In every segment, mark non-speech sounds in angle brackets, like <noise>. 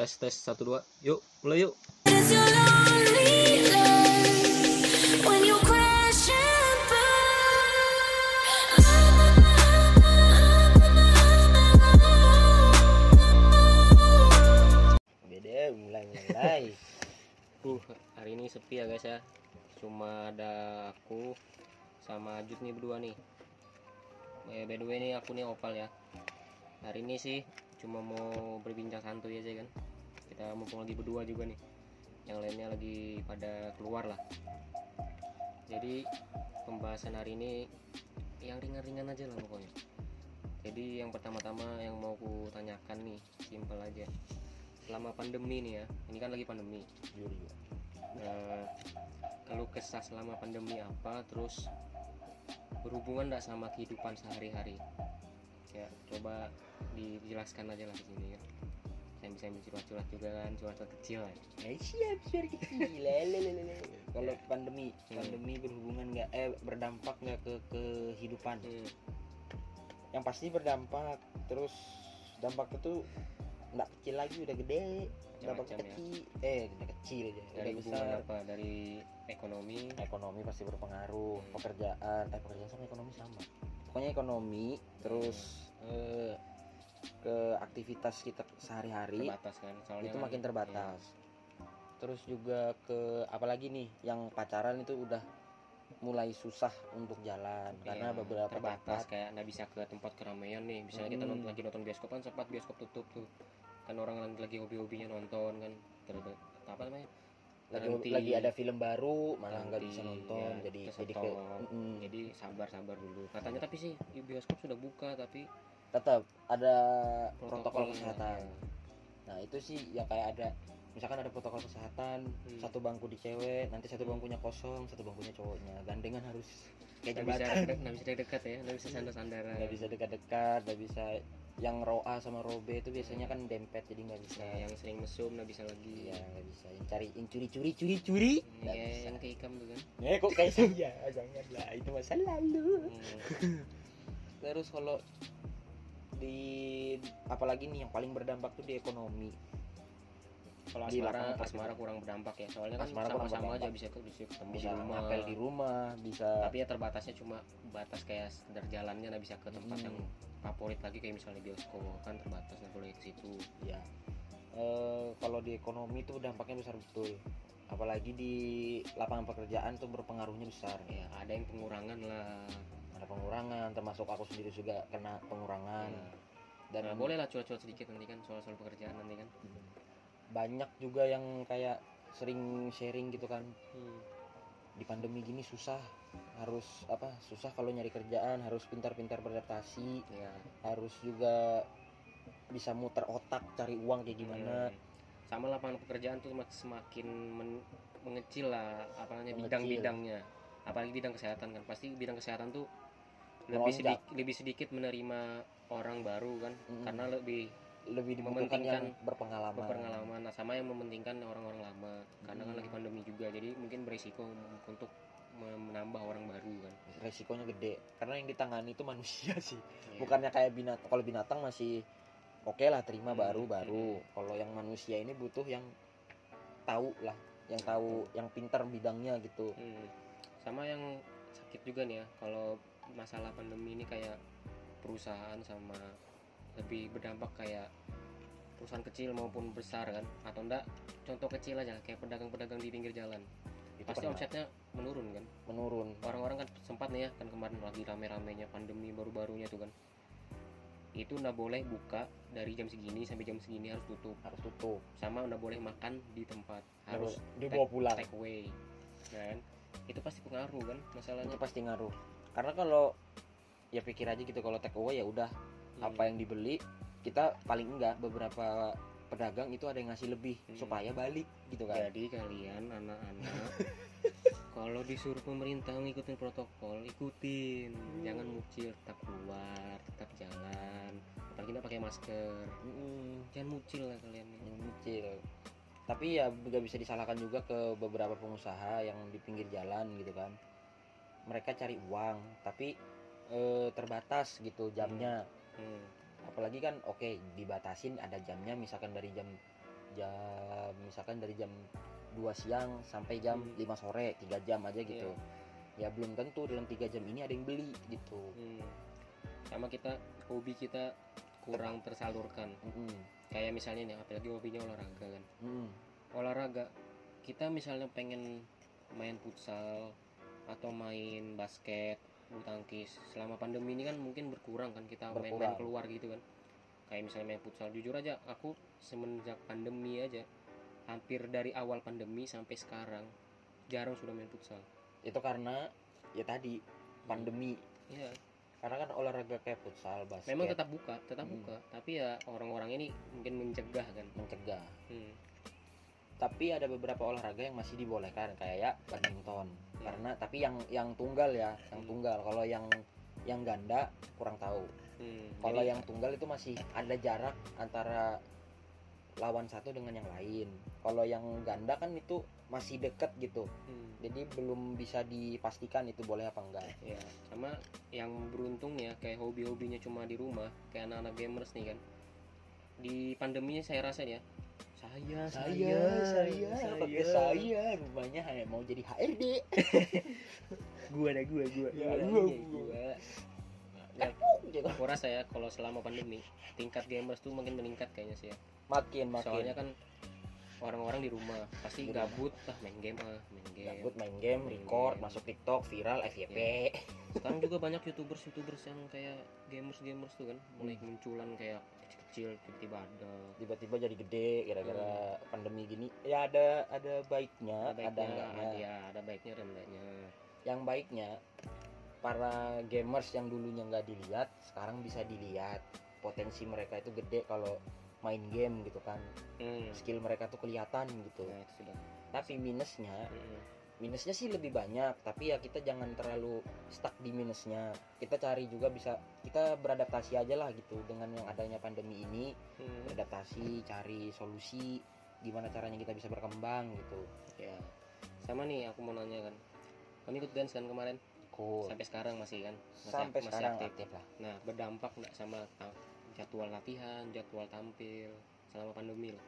tes tes satu dua. Yuk mulai yuk. Beda mulai mulai uh hari ini sepi ya guys ya. Cuma ada aku sama Ajut nih berdua nih. Eh, by the way nih aku nih opal ya. Hari ini sih cuma mau berbincang santuy aja kan kita mumpung lagi berdua juga nih. Yang lainnya lagi pada keluar lah. Jadi pembahasan hari ini yang ringan-ringan aja lah pokoknya. Jadi yang pertama-tama yang mau ku tanyakan nih simpel aja. Selama pandemi nih ya ini kan lagi pandemi. Juri Nah, kalau kesah selama pandemi apa terus berhubungan nggak sama kehidupan sehari-hari? Ya coba dijelaskan aja lah di sini ya saya bisa ambil curhat-curhat juga kan curhat kecil lah eh siap suara kecil. Kalau pandemi Hmm. pandemi berhubungan nggak eh berdampak nggak ke kehidupan? Hmm. yang pasti berdampak terus dampaknya tuh nggak kecil lagi udah gede. Dampak Macam-macam ya. kecil. Eh udah kecil aja dari udah hubungan besar apa? Dari ekonomi? Ekonomi pasti berpengaruh Hmm. pekerjaan. Eh pekerjaan sama ekonomi sama. Pokoknya ekonomi terus eh, ke aktivitas kita sehari-hari terbatas kan? Soalnya itu kan- makin terbatas. Terus juga ke apalagi nih yang pacaran itu udah mulai susah untuk jalan Iya, karena beberapa terbatas tempat kayak nggak bisa ke tempat keramaian nih. Misalnya kita Hmm. nonton lagi nonton bioskop kan sempat bioskop tutup tuh. Kan orang lagi, lagi hobi-hobinya nonton kan. Ter apa namanya? Lagi, terhenti. lagi ada film baru malah nggak bisa nonton ya, jadi jadi ke mm, jadi sabar sabar dulu. Katanya tapi sih bioskop sudah buka tapi tetap ada protokol, protokolnya, kesehatan. Ya. nah itu sih ya kayak ada misalkan ada protokol kesehatan Hmm. satu bangku di cewek nanti satu bangkunya kosong satu bangkunya cowoknya. Gandengan harus kayak bisa jembatan. deket- nggak bisa dekat ya nggak bisa sandar sandaran nggak bisa dekat-dekat nggak bisa yang row A sama row B itu biasanya kan dempet jadi nggak bisa. Nah, yang sering mesum nggak bisa lagi. Iya nggak bisa. Yang cari yang curi curi curi curi nggak ya, bisa. yang kayak ikam tuh kan. Ya kok kayak saya? <laughs> Jangan lah itu masa lalu. Hmm. <laughs> terus kalau di apalagi nih yang paling berdampak tuh di ekonomi. Kalau Di asmara lapangan asmara kurang berdampak ya soalnya kan Asmara kurang sama-sama aja bisa tuh bisa ketemu bisa di rumah. ngapel di rumah bisa tapi ya terbatasnya cuma batas kayak sekedar jalannya nggak bisa ke tempat Hmm. yang favorit lagi kayak misalnya bioskop kan terbatas nggak boleh ke situ. Ya Eh, kalau di ekonomi tuh dampaknya besar betul. Apalagi di lapangan pekerjaan tuh berpengaruhnya besar. Ya ada yang pengurangan lah ada pengurangan termasuk aku sendiri juga kena pengurangan. Ya. dan nah, boleh lah cuat-cuat sedikit nanti kan soal-soal pekerjaan nanti kan. Banyak juga yang kayak sering sharing gitu kan. Hmm. di pandemi gini susah harus apa susah kalau nyari kerjaan harus pintar-pintar beradaptasi ya. harus juga bisa muter otak cari uang kayak gimana. Hmm. sama lapangan pekerjaan tuh mak- semakin men- mengecil lah apa namanya bidang-bidangnya apalagi bidang kesehatan kan pasti bidang kesehatan tuh lebih sedikit lebih sedikit menerima orang baru kan Mm. karena lebih lebih yang Mementingkan berpengalaman. berpengalaman. Nah, sama yang mementingkan orang-orang lama karena kan Hmm. lagi pandemi juga jadi mungkin berisiko untuk me- menambah orang baru kan. Resikonya gede karena yang ditangani itu manusia <laughs> sih. Iya. bukannya kayak binatang kalau binatang masih oke lah terima Hmm, baru baru kalau yang manusia ini butuh yang tahu lah yang tahu yang pintar bidangnya gitu. Hmm. sama yang sakit juga nih ya kalau masalah pandemi ini kayak perusahaan sama lebih berdampak kayak perusahaan kecil maupun besar kan? Atau enggak contoh kecil aja kayak pedagang-pedagang di pinggir jalan. Itu pasti pernah. omsetnya menurun kan? Menurun. Orang-orang kan sempat nih ya kan kemarin lagi rame-ramenya pandemi baru-barunya tuh kan. Itu nggak boleh buka dari jam segini sampai jam segini harus tutup. Harus tutup. Sama nggak boleh makan di tempat. Harus dibawa pulang. take away kan? Itu pasti pengaruh kan masalahnya. Itu pasti ngaruh karena kalau ya pikir aja gitu kalau take away ya udah Hmm. apa yang dibeli kita paling enggak beberapa pedagang itu ada yang ngasih lebih Hmm. supaya balik gitu kan Jadi kalian anak-anak <laughs> kalau disuruh pemerintah ngikutin protokol, ikutin. Hmm. Jangan mucil, tetap keluar, tetap jalan. Apalagi kita pakai masker. Mm-mm. Jangan mucil lah kalian. yang kecil tapi ya nggak bisa disalahkan juga ke beberapa pengusaha yang di pinggir jalan gitu kan mereka cari uang tapi eh, terbatas gitu jamnya Hmm. apalagi kan oke dibatasin ada jamnya misalkan dari jam jam misalkan dari jam 2 siang sampai jam Hmm. 5 sore tiga jam aja gitu ya belum tentu dalam tiga jam ini ada yang beli gitu Hmm. sama kita hobi kita kurang tersalurkan Mm-mm. kayak misalnya nih apalagi hobinya olahraga kan Mm. olahraga kita misalnya pengen main futsal atau main basket bulu tangkis. Selama pandemi ini kan mungkin berkurang kan kita main-main keluar gitu kan. Kayak misalnya main futsal. Jujur aja aku semenjak pandemi aja hampir dari awal pandemi sampai sekarang jarang sudah main futsal. Itu karena ya tadi pandemi. Ya karena kan olahraga kayak futsal basket. Memang tetap buka tetap Hmm. buka. Tapi ya orang-orang ini mungkin mencegah kan. Mencegah. Hmm. Tapi ada beberapa olahraga yang masih dibolehkan kayak badminton Hmm. karena tapi yang yang tunggal ya yang Hmm. tunggal kalau yang yang ganda kurang tahu Hmm. kalau yang tunggal itu masih ada jarak antara lawan satu dengan yang lain kalau yang ganda kan itu masih deket gitu Hmm. jadi belum bisa dipastikan itu boleh apa enggak ya sama yang beruntung ya kayak hobi-hobinya cuma di rumah kayak anak-anak gamers nih kan di pandeminya saya rasa ya saya pakai saya rumahnya hanya mau jadi HRD <laughs> gua ada gua gua. Ya, Iya, gua, iya, gua. Ya, aku rasa ya kalau selama pandemi tingkat gamers tuh makin meningkat kayaknya sih ya. Makin makin. Soalnya kan orang-orang di rumah pasti Di gabut ah main game ah main game. Gabut main game Main record game. masuk TikTok viral FYP sekarang juga banyak youtubers youtubers yang kayak gamers gamers tuh kan mulai Hmm. munculan kayak kecil-kecil tiba-tiba ada tiba-tiba jadi gede gara-gara pandemi gini. Ya ada ada baiknya ada ada, baiknya enggaknya. ada, ya, ada baiknya dan enggaknya. Yang baiknya para gamers yang dulunya nggak dilihat sekarang bisa dilihat. Potensi mereka itu gede kalau main game gitu kan. Hmm. skill mereka tuh kelihatan gitu. Nah itu sudah. Tapi minusnya Hmm. Minusnya sih lebih banyak tapi ya kita jangan terlalu stuck di minusnya. Kita cari juga bisa kita beradaptasi aja lah gitu dengan yang adanya pandemi ini. Hmm. beradaptasi cari solusi gimana caranya kita bisa berkembang gitu. Ya sama nih aku mau nanya kan. Kamu ikut dance kan kemarin? Cool sampai sekarang masih kan? Masih, sampai masih sekarang aktif. aktif lah. Nah berdampak nggak sama jadwal latihan jadwal tampil selama pandemi loh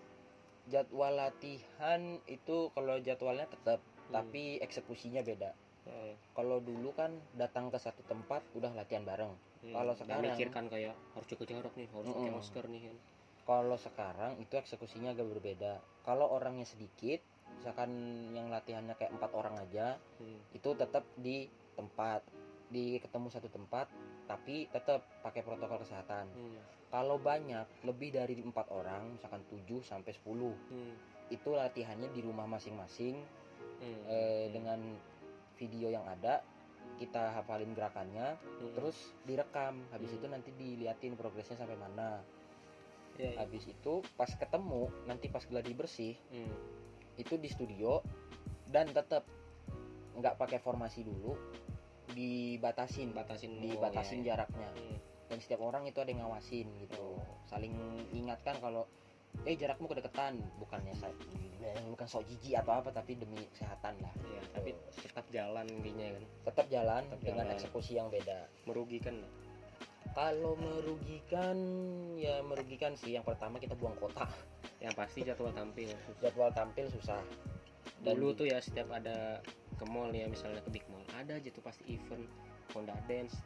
jadwal latihan itu kalau jadwalnya tetap. Tapi eksekusinya beda Heeh. kalau dulu kan datang ke satu tempat udah latihan bareng Hmm. Kalau sekarang- mikirkan kayak harus jaga jarak nih harus pakai Mm-mm. masker nih kan kalau sekarang itu eksekusinya agak berbeda kalau orangnya sedikit misalkan yang latihannya kayak empat orang aja Hmm. itu tetap di tempat di ketemu satu tempat tapi tetap pakai protokol kesehatan Hmm. kalau banyak lebih dari empat orang misalkan 7 sampai 10 Hmm. itu latihannya di rumah masing-masing Hmm. eh, dengan video yang ada kita hafalin gerakannya Hmm. terus direkam habis Hmm. itu nanti diliatin progresnya sampai mana Ya, ya. habis itu pas ketemu nanti pas gladi bersih Hmm. itu di studio dan tetap nggak pakai formasi dulu dibatasin batasin dibatasin oh, ya, ya. jaraknya Hmm. dan setiap orang itu ada yang ngawasin gitu saling ingatkan kalau eh jarakmu kedeketan bukannya saya bukan sok jijik atau apa tapi demi kesehatan lah. Ya, tapi tetap jalan intinya kan. Tetap jalan Tetap dengan jalan. eksekusi yang beda. Merugikan. Kalau merugikan ya merugikan sih. Yang pertama kita buang kota. Yang pasti jadwal tampil jadwal tampil susah. Dan dulu tuh ya setiap ada ke mall ya misalnya ke big mall ada aja tuh pasti event Honda Dance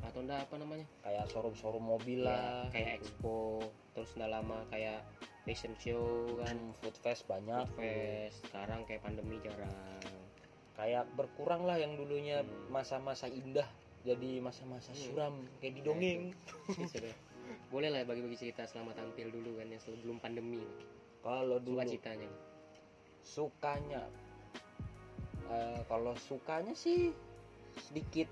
atau Honda apa namanya? Kayak showroom-showroom mobil ya, lah kayak expo terus nggak lama kayak fashion show kan. Kan food fest banyak. Food fest sekarang kayak pandemi jarang. Kayak berkurang lah yang dulunya Hmm. masa-masa indah jadi masa-masa Hmm. suram kayak di dongeng. Ya boleh lah ya bagi-bagi cerita selama tampil dulu kan yang sebelum pandemi. Kalau dulu suka citanya sukanya Eh, kalau sukanya sih sedikit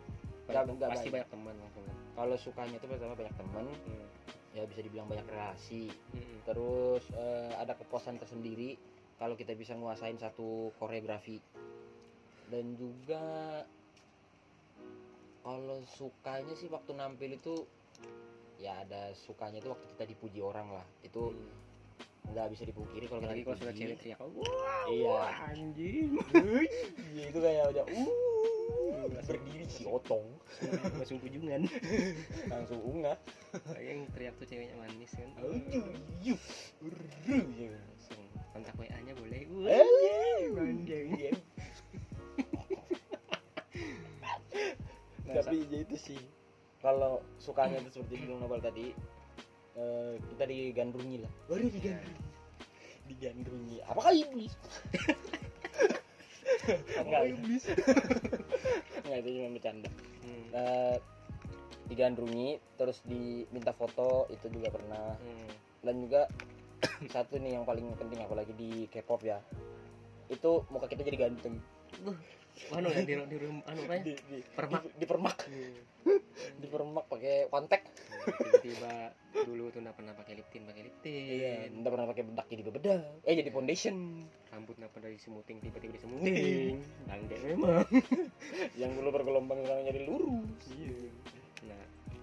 Banyak- nggak pasti banyak. banyak teman langsung kan kalau sukanya itu pertama banyak temen Hmm. ya bisa dibilang banyak relasi Hmm. terus eh, ada kepuasan tersendiri kalau kita bisa nguasain satu koreografi dan juga kalau sukanya sih waktu nampil itu ya ada sukanya itu waktu kita dipuji orang lah itu Hmm nggak bisa dipungkiri kalau lagi kalau sudah cewek teriak ya. wow, iya. Anjing. Itu kayak udah uh berdiri si otong. Langsung kunjungan. Langsung unga. Yang teriak tuh ceweknya manis kan. Iya. Langsung kontak wa nya boleh. Eh, anjing. Iya. Nah, tapi itu sih. Kalau sukanya itu seperti di Nobel tadi eh, kita digandrungi lah. Baru digandrungi. Digandrungi. Apakah iblis? <laughs> Enggak. Iblis? Enggak itu cuma bercanda. Hmm. Eh, digandrungi terus diminta foto itu juga pernah. Hmm. dan juga <coughs> satu nih yang paling penting apalagi di K-pop ya. Itu muka kita jadi ganteng Anu ya di di rum- anu apa ya? di, di, Permak. di, dipermak dipermak pakai kontak Tiba-tiba dulu tuh nggak pernah pakai lip tint, pakai lip iya tint. nggak pernah pakai bedak jadi bebedak eh jadi foundation Rambut nggak pernah disemuting, tiba-tiba disemuting. Bangke memang. <laughs> yang dulu bergelombang sekarang jadi lurus Iya. Nah,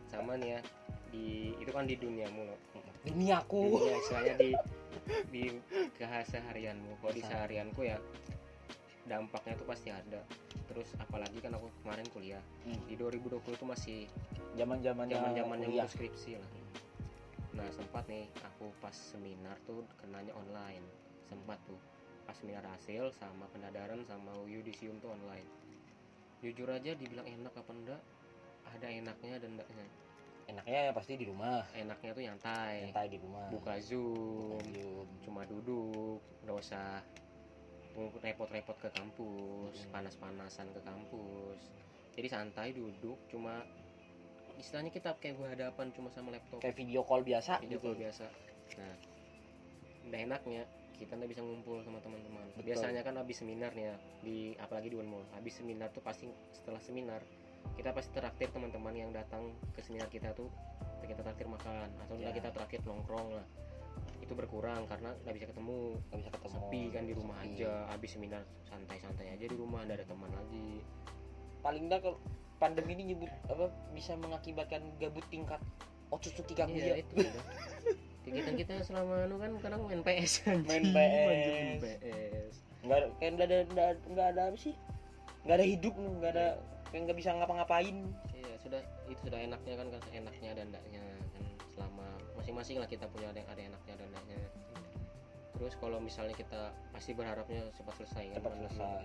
sama nih ya di itu kan di duniamu loh. duniaku Dunia istilahnya di di keseharianmu. Kalau di seharianku ya dampaknya tuh pasti ada. Terus apalagi kan aku kemarin kuliah Hmm. di 2020 itu masih zaman zaman zaman-zaman yang kuliah ngurus skripsi lah. Nah sempat nih aku pas seminar tuh kenanya online sempat tuh pas seminar hasil sama pendadaran sama yudisium tuh online. Jujur aja dibilang enak apa enggak ada enaknya dan enggaknya. enaknya pasti di rumah Enaknya tuh nyantai, santai di rumah buka zoom, Zoom. cuma duduk, nggak usah repot-repot ke kampus, Hmm. panas-panasan ke kampus. Jadi santai duduk, cuma istilahnya kita kayak berhadapan cuma sama laptop. Kayak video call biasa video gitu. call biasa. Nah udah enaknya kita nggak bisa ngumpul sama teman-teman. Biasanya kan habis seminar nih ya di apalagi di Unmul habis seminar tuh pasti setelah seminar kita pasti traktir teman-teman yang datang ke seminar kita tuh kita traktir makan. Atau Ya. kita traktir nongkrong lah itu berkurang karena nggak bisa ketemu nggak bisa ketemu sepi kan di rumah Sepi. aja habis seminar santai-santai aja di rumah nggak ada teman lagi paling enggak kalau pandemi ini nyebut apa bisa mengakibatkan gabut tingkat Otsutsuki Kaguya iya itu udah. kegiatan kita selama anu kan kadang main PS Main anjing. PS. Main PS nggak ada- kayak nggak ada nggak nggak ada apa sih nggak ada hidup nggak ada kayak nggak bisa ngapa-ngapain Iya sudah itu sudah enaknya kan kan enaknya dan enggaknya kan selama masing-masing lah kita punya ada ada enaknya dan enggaknya. Terus kalau misalnya kita pasti berharapnya cepat selesai kan. Cepat selesai.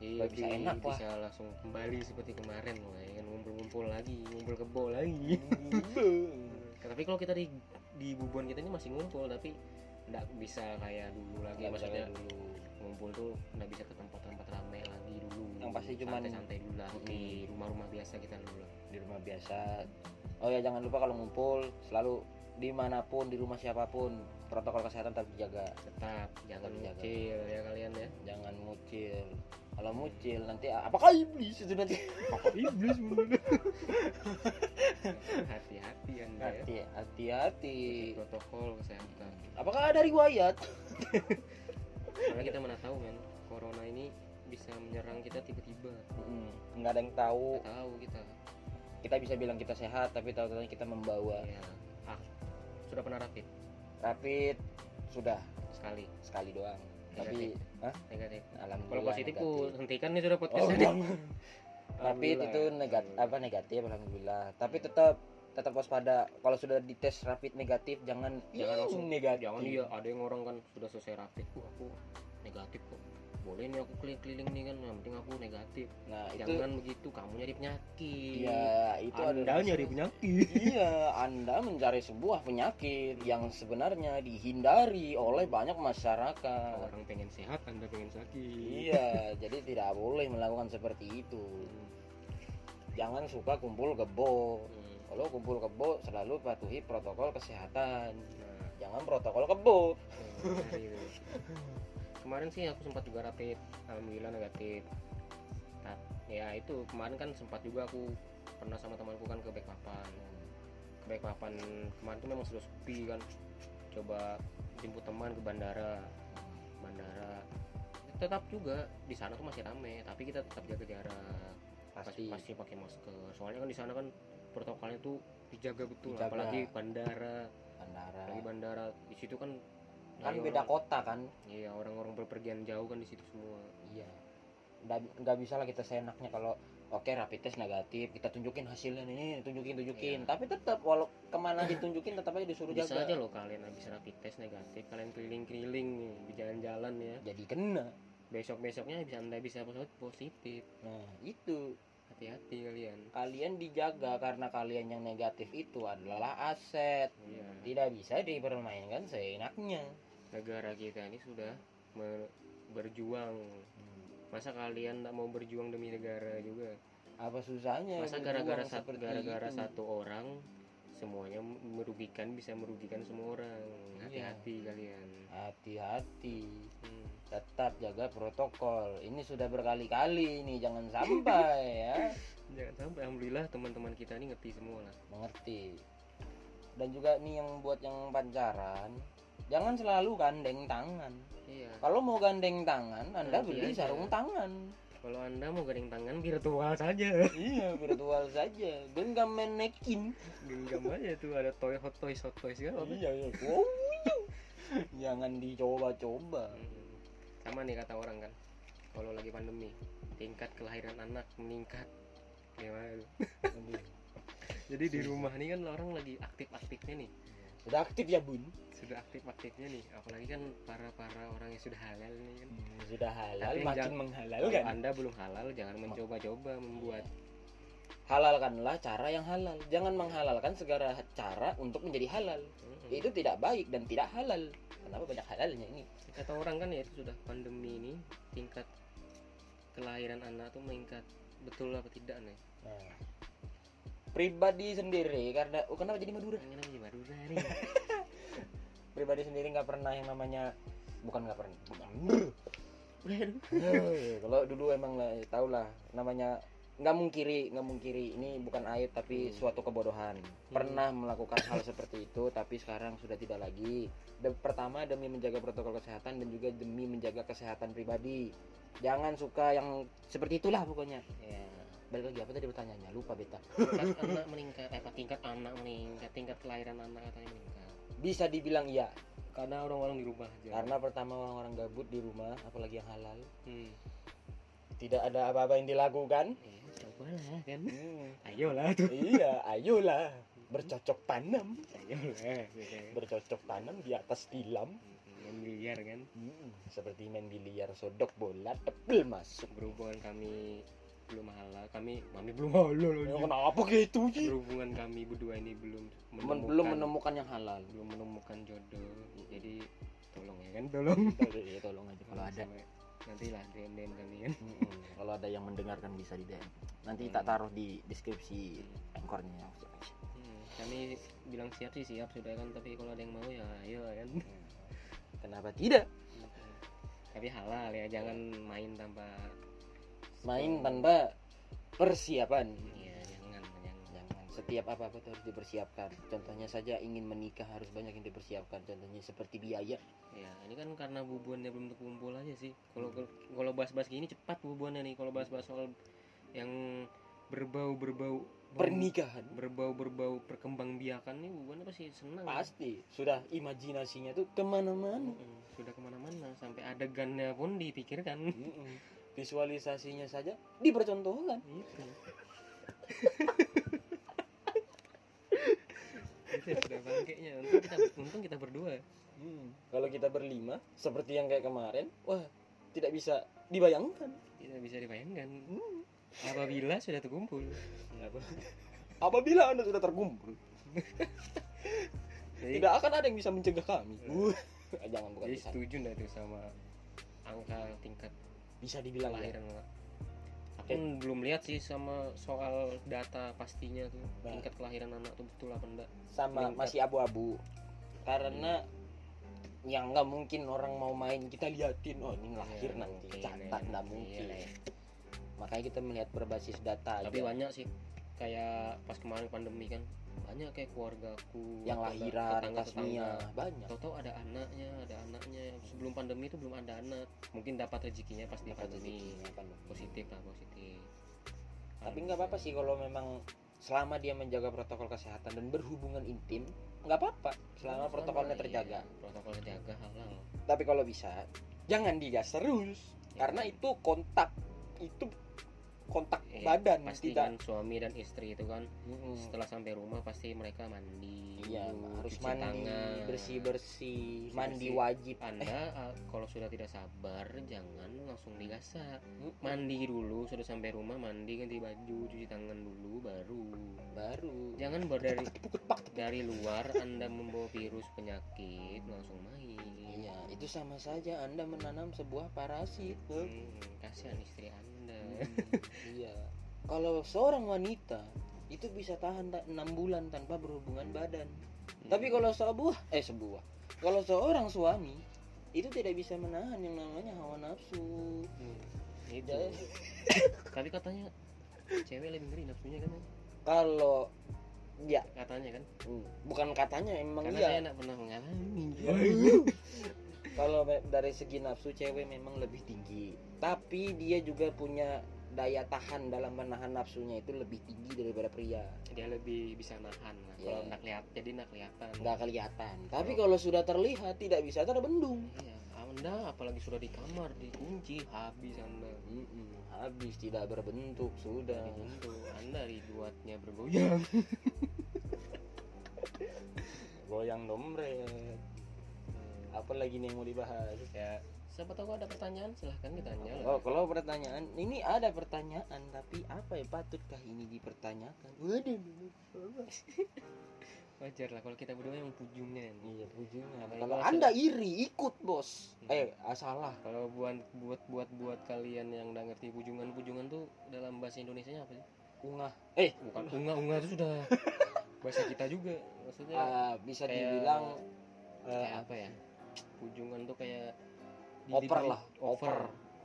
Iya Supaya bisa bisa enak lah. bisa langsung kembali seperti kemarin lah ya kan ngumpul-ngumpul lagi, ngumpul kebo lagi. <laughs> tapi kalau kita di di bubuan kita ini masih ngumpul tapi nggak bisa kayak dulu lagi bisa maksudnya dulu ngumpul tuh nggak bisa ke tempat-tempat ramai lagi dulu Yang pasti cuman- santai-santai dulu lah Mm. di rumah-rumah biasa kita dulu lah di rumah biasa oh ya jangan lupa kalau ngumpul selalu di mana pun di rumah siapa pun protokol kesehatan tetap dijaga. Tetap jangan Tetap dijaga. kecil ya kalian ya. Jangan mucil. Kalau mucil nanti apakah iblis itu nanti? Iblis <laughs> hati-hati ya. Hati hati-hati. Protokol kesehatan. Apakah ada riwayat? Karena kita mana tahu men corona ini bisa menyerang kita tiba-tiba. Mm, nggak ada yang tahu. Nggak tahu kita. Kita bisa bilang kita sehat tapi tahu-tahu kita membawa. Ya sudah pernah rapid? Rapid sudah. Sekali. Sekali doang. Tapi Negatif. Hah? negatif. Alhamdulillah kalau positif ku hentikan nih sudah oh, podcast ini <laughs> jangan. rapid itu negatif apa negatif alhamdulillah. Tapi tetap tetap waspada. Kalau sudah dites rapid negatif jangan jangan "Ih, langsung negatif. Jangan iya. Ada yang orang kan sudah selesai rapid aku negatif kok boleh nih aku keliling-keliling nih kan yang penting aku negatif. Nah itu jangan begitu kamu nyari penyakit. Ya itu anda adalah- nyari penyakit. <laughs> Iya anda mencari sebuah penyakit yang sebenarnya dihindari oleh banyak masyarakat. Orang pengen sehat anda pengen sakit. Iya <laughs> jadi tidak boleh melakukan seperti itu. Jangan suka kumpul kebo. Hmm. kalau kumpul kebo selalu patuhi protokol kesehatan. Nah, jangan protokol kebo. Hmm. <laughs> kemarin sih aku sempat juga rapid alhamdulillah negatif. Ta- ya itu kemarin kan sempat juga aku pernah sama temanku kan ke Balikpapan ke Balikpapan kemarin tuh memang sudah sepi kan. Coba jemput teman ke bandara. Bandara. Tetap juga di sana tuh masih rame tapi kita tetap jaga jarak. Pasti. Pasti pakai masker. Soalnya kan di sana kan protokolnya tuh dijaga betul Dijaga. apalagi bandara. Bandara. Apalagi bandara. Di situ kan kan dari beda orang- kota kan. Iya orang-orang berpergian jauh kan di situ semua. iya. Nggak bisa lah kita seenaknya kalau oke rapid test negatif kita tunjukin hasilnya nih tunjukin tunjukin. Iya. tapi tetap walau ke mana ditunjukin tetap aja disuruh Bisa jaga. aja loh kalian habis rapid test negatif kalian keliling-keliling nih di jalan-jalan ya. jadi kena. Besok-besoknya bisa anda bisa positif. nah itu. Hati-hati kalian. Kalian dijaga karena kalian yang negatif itu adalah aset. Iya. Tidak bisa dipermainkan seenaknya negara kita ini sudah berjuang. Masa kalian tak mau berjuang demi negara juga? Apa susahnya masa gara-gara satu gara-gara satu orang semuanya merugikan bisa merugikan semua orang. Iya. hati-hati kalian. Hati-hati. Hmm. tetap jaga protokol. Ini sudah berkali-kali ini jangan sampai <laughs> ya. Jangan sampai. Alhamdulillah teman-teman kita ini ngerti semua lah. Mengerti. Dan juga nih yang buat yang pacaran jangan selalu gandeng tangan. Iya. Kalau mau gandeng tangan anda Nanti beli aja. sarung tangan. Kalau anda mau gandeng tangan virtual saja. Iya virtual saja. Genggam manekin genggam aja tuh ada toy hot toys hot toys kan iya iya. Wow jangan dicoba-coba. Hmm. sama nih kata orang kan. Kalau lagi pandemi tingkat kelahiran anak meningkat. Gimana? <laughs> Jadi di rumah nih kan orang lagi aktif-aktifnya nih sudah aktif ya bun? Sudah aktif-aktifnya nih apalagi kan para para orang yang sudah halal nih kan. Sudah halal Tapi makin jangan- menghalalkan. kalau anda belum halal jangan mencoba-coba membuat halalkanlah cara yang halal. Jangan menghalalkan segala cara untuk menjadi halal. Mm-mm. itu tidak baik dan tidak halal. Kenapa banyak halalnya ini? Kata orang kan ya itu sudah pandemi ini tingkat kelahiran anak tuh meningkat betul apa tidak nih? Nah, pribadi sendiri karena oh, kenapa jadi Madura? Ini namanya Madura nih. <laughs> Pribadi sendiri nggak pernah yang namanya bukan nggak pernah bukan. <laughs> Kalau dulu emang lah tau lah namanya nggak mungkiri nggak mungkiri. Ini bukan aib tapi Hmm. suatu kebodohan. Pernah melakukan hal seperti itu tapi sekarang sudah tidak lagi. De- pertama demi menjaga protokol kesehatan dan juga demi menjaga kesehatan pribadi. Jangan suka yang seperti itulah pokoknya. Ya balik lagi apa tadi pertanyaannya? Lupa beta. <laughs> Tingkat anak meningkat eh, apa tingkat anak meningkat tingkat kelahiran anak katanya meningkat. Bisa dibilang iya. Karena orang-orang di rumah aja. Karena pertama orang-orang gabut di rumah apalagi yang halal. Hmm. tidak ada apa-apa yang dilakukan. Eh, cobalah kan? Hmm, ayolah tuh. Iya ayolah. Bercocok tanam. Ayolah. Bercocok tanam di atas tilam. Main biliar kan? Hmm, seperti main biliar sodok bola tebel masuk. Berhubungan kami belum halal kami kami belum halal Ya, kenapa gitu sih berhubungan kami berdua ini belum Men- belum menemukan yang halal. Belum menemukan jodoh jadi tolong ya kan tolong. <laughs> Ya, tolong aja. Kalau ada nanti lah DM DM kami kan Mm-mm. kalau ada yang mendengarkan bisa di DM nanti tak taruh di deskripsi anchornya Hmm, kami bilang siap sih siap sudah kan tapi kalau ada yang mau ya ayo kan. Kenapa tidak? Tapi halal ya jangan main tanpa main tanpa persiapan. Ya jangan jangan jangan. Setiap apa apa harus dipersiapkan. Contohnya saja ingin menikah harus banyak yang dipersiapkan. Contohnya seperti biaya. Ya ini kan karena bubuannya belum terkumpul aja sih. Kalau kalau bahas-bahas gini cepat bubuannya nih. Kalau bahas-bahas soal yang berbau berbau pernikahan. Berbau berbau perkembang biakan nih bubuannya pasti senang. Pasti. Sudah imajinasinya tuh ke mana-mana. Sudah ke mana-mana. Sampai adegannya pun dipikirkan. Visualisasinya saja dipercontohkan. <laughs> Itu itu ya, sudah bangkainya untung kita untung kita berdua. Kalau kita berlima seperti yang kayak kemarin wah tidak bisa dibayangkan. Tidak bisa dibayangkan. Hmm. apabila sudah terkumpul. Apabila anda sudah terkumpul jadi, <laughs> tidak akan ada yang bisa mencegah kami. Uh, <laughs> jangan bukan jadi setuju nggak tuh sama angka tingkat bisa dibilang ya. aku belum lihat sih sama soal data pastinya tuh Nah. tingkat kelahiran anak tuh betul apa enggak sama Meningkat. masih abu-abu karena yang nggak mungkin orang mau main kita liatin oh ini lahir Iya, nanti catat ya. nggak Iya mungkin lah ya. makanya kita melihat berbasis data tapi aja banyak sih kayak pas kemarin pandemi kan banyak kayak keluargaku yang tetangga- lahiran tasmia banyak. Tahu-tahu ada anaknya ada anaknya. Sebelum pandemi itu belum ada anak. Mungkin dapat rezekinya pas di pandemi. pandemi. positif lah positif. Tapi nggak apa-apa sih kalau memang selama dia menjaga protokol kesehatan dan berhubungan intim nggak apa-apa. Selama protokolnya iya, terjaga. protokol terjaga halal. Tapi kalau bisa jangan digas terus. Ya. karena itu kontak. Itu kontak Iya, badan pasti tidak. kan suami dan istri itu kan. Mm-mm. setelah sampai rumah pasti mereka mandi iya dulu, harus cuci mandi tangan. bersih bersih mandi wajib. Anda <laughs> Eh, kalau sudah tidak sabar jangan langsung digasak mm-mm. mandi dulu sudah sampai rumah mandi ganti baju cuci tangan dulu baru. Baru. Jangan dari dari luar anda membawa virus penyakit langsung main. Iya itu sama saja anda menanam sebuah parasit. Hmm, kasihan istri anda Hmm, <laughs> iya. Kalau seorang wanita itu bisa tahan tak enam bulan tanpa berhubungan badan. Hmm. tapi kalau sebuah eh sebuah. Kalau seorang suami itu tidak bisa menahan yang namanya hawa nafsu. Hmm, itu. <laughs> Tapi katanya cewek lebih ngeri nafsunya kan kalau ya. Katanya kan? Hmm, bukan katanya emang karena iya. saya tidak pernah mengalami. <laughs> Kalau dari segi nafsu cewek memang lebih tinggi tapi dia juga punya daya tahan dalam menahan nafsunya itu lebih tinggi daripada pria. Dia lebih bisa nahan lah Iya. kalau nak lihat jadi nak kelihatan. Nggak kelihatan. Tapi kalau sudah terlihat tidak bisa terbendung iya anda apalagi sudah di kamar dikunci habis anda. Mm-mm, habis tidak berbentuk sudah. Pintu anda dibuatnya bergoyang. <laughs> Goyang dompet. Apa lagi nih yang mau dibahas? Ya siapa tahu ada pertanyaan silahkan ditanya lah. oh kalau pertanyaan ini ada pertanyaan tapi apa ya patutkah ini dipertanyakan? Waduh. <laughs> Wajar lah kalau kita berdua yang pujungnya iya ujungnya Apalagi kalau kalau anda iri ikut bos. Hmm. eh ah, salah. Kalau buat buat buat buat kalian yang udah ngerti pujungan pujungan tuh dalam bahasa Indonesia nya apa sih? Ungah eh bukan. Unga unga itu sudah bahasa kita juga. Maksudnya ah, bisa kayak- dibilang eh, kayak apa ya? Pujungan tuh kayak Over lah, over over.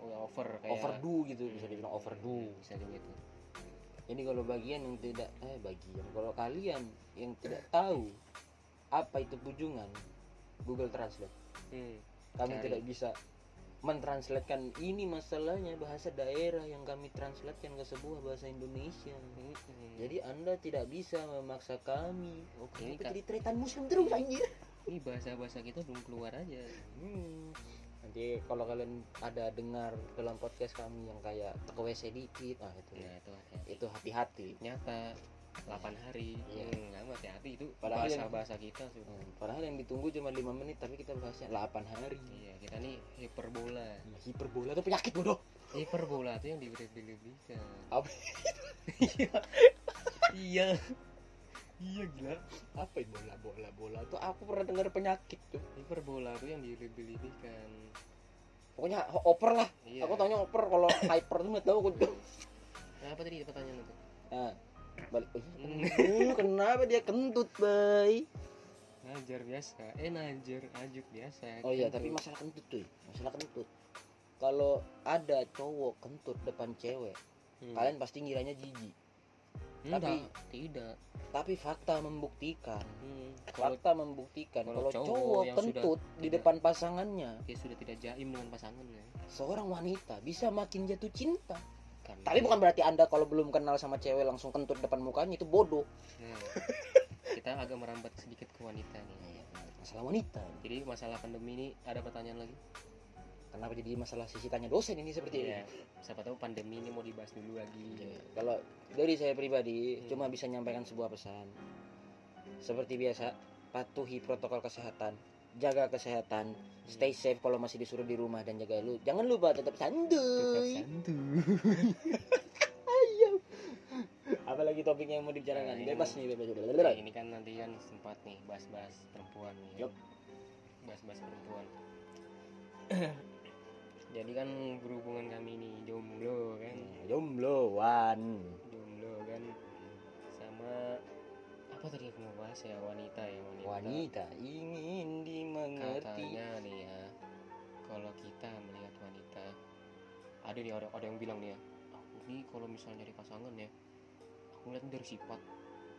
oh, over kayak overdo gitu bisa dibilang overdo Hmm, bisa juga itu Jadi kalau bagian yang tidak eh bagian kalau kalian yang tidak tahu apa itu pujungan Google Translate. hmm. Kami Cari. tidak bisa mentranslatekan ini masalahnya bahasa daerah yang kami translatekan ke sebuah bahasa Indonesia. Hmm. Jadi Anda tidak bisa memaksa kami. Oke, Kenapa Kak. jadi tretan muslim terus anjir? ini bahasa bahasa kita belum keluar aja Hmm. Nanti kalau kalian ada dengar dalam podcast kami yang kayak teko WC dikit, nah itu nah itu hati-hati itu hati-hati. nyata 8 hari Iya. hmm, nggak hati-hati itu Padahal bahasa yang- bahasa kita tuh Hmm, Padahal yang ditunggu cuma lima menit tapi kita bahasnya 8 hari. iya kita nih hiperbola Hiperbola itu penyakit bodoh. hiperbola tuh yang dilebih-lebihkan Apa? <laughs> iya iya gila Apa itu bola bola bola tuh aku pernah dengar penyakit tuh. hiperbola tuh yang dilebih-lebihkan Pokoknya oper lah. iya Aku taunya oper kalau hyper tuh nggak tahu aku tuh. nah, apa tadi pertanyaan itu Nah, balik. Uh, kenapa dia kentut, bay? najar biasa eh najar ajuk biasa Oh iya, Kentut. tapi masalah kentut tuh, masalah kentut. Kalau ada cowok kentut depan cewek, Hmm. kalian pasti ngiranya jijik. Enggak, tapi- tidak Tapi fakta membuktikan, Hmm, kalau fakta membuktikan kalau kalau cowok cowok yang kentut sudah di tidak- depan pasangannya, dia sudah tidak jaim dengan pasangannya seorang wanita bisa makin jatuh cinta. Karena Tapi bukan berarti anda kalau belum kenal sama cewek langsung kentut depan mukanya itu bodoh. Nah, kita agak merambat sedikit ke wanita nih Iya, masalah wanita. jadi masalah pandemi ini ada pertanyaan lagi Kenapa jadi masalah sisi tanya dosen ini seperti Iya, ini? siapa tahu pandemi ini mau dibahas dulu lagi Iya. Kalau dari saya pribadi Hmm. cuma bisa menyampaikan sebuah pesan. Seperti biasa, patuhi protokol kesehatan, jaga kesehatan, stay safe kalau masih disuruh di rumah dan jaga lu. Jangan lupa tetap santuy. <laughs> Apalagi topik yang mau dibicarakan? Nah, ini- bebas nih, bebas. Nah, ini kan nanti kan sempat nih bahas-bahas perempuan nih. Bahas-bahas perempuan. <coughs> Jadi kan berhubungan kami ini jomblo kan, Jomblo wan. jomblo kan sama apa tadi aku mau bahas ya wanita ya wanita. Wanita ingin dimengerti. Katanya nih ya, kalau kita melihat wanita, ada nih ada, ada yang bilang nih ya, aku nih kalau misalnya dari pasangan ya, aku ngeliat dari sifat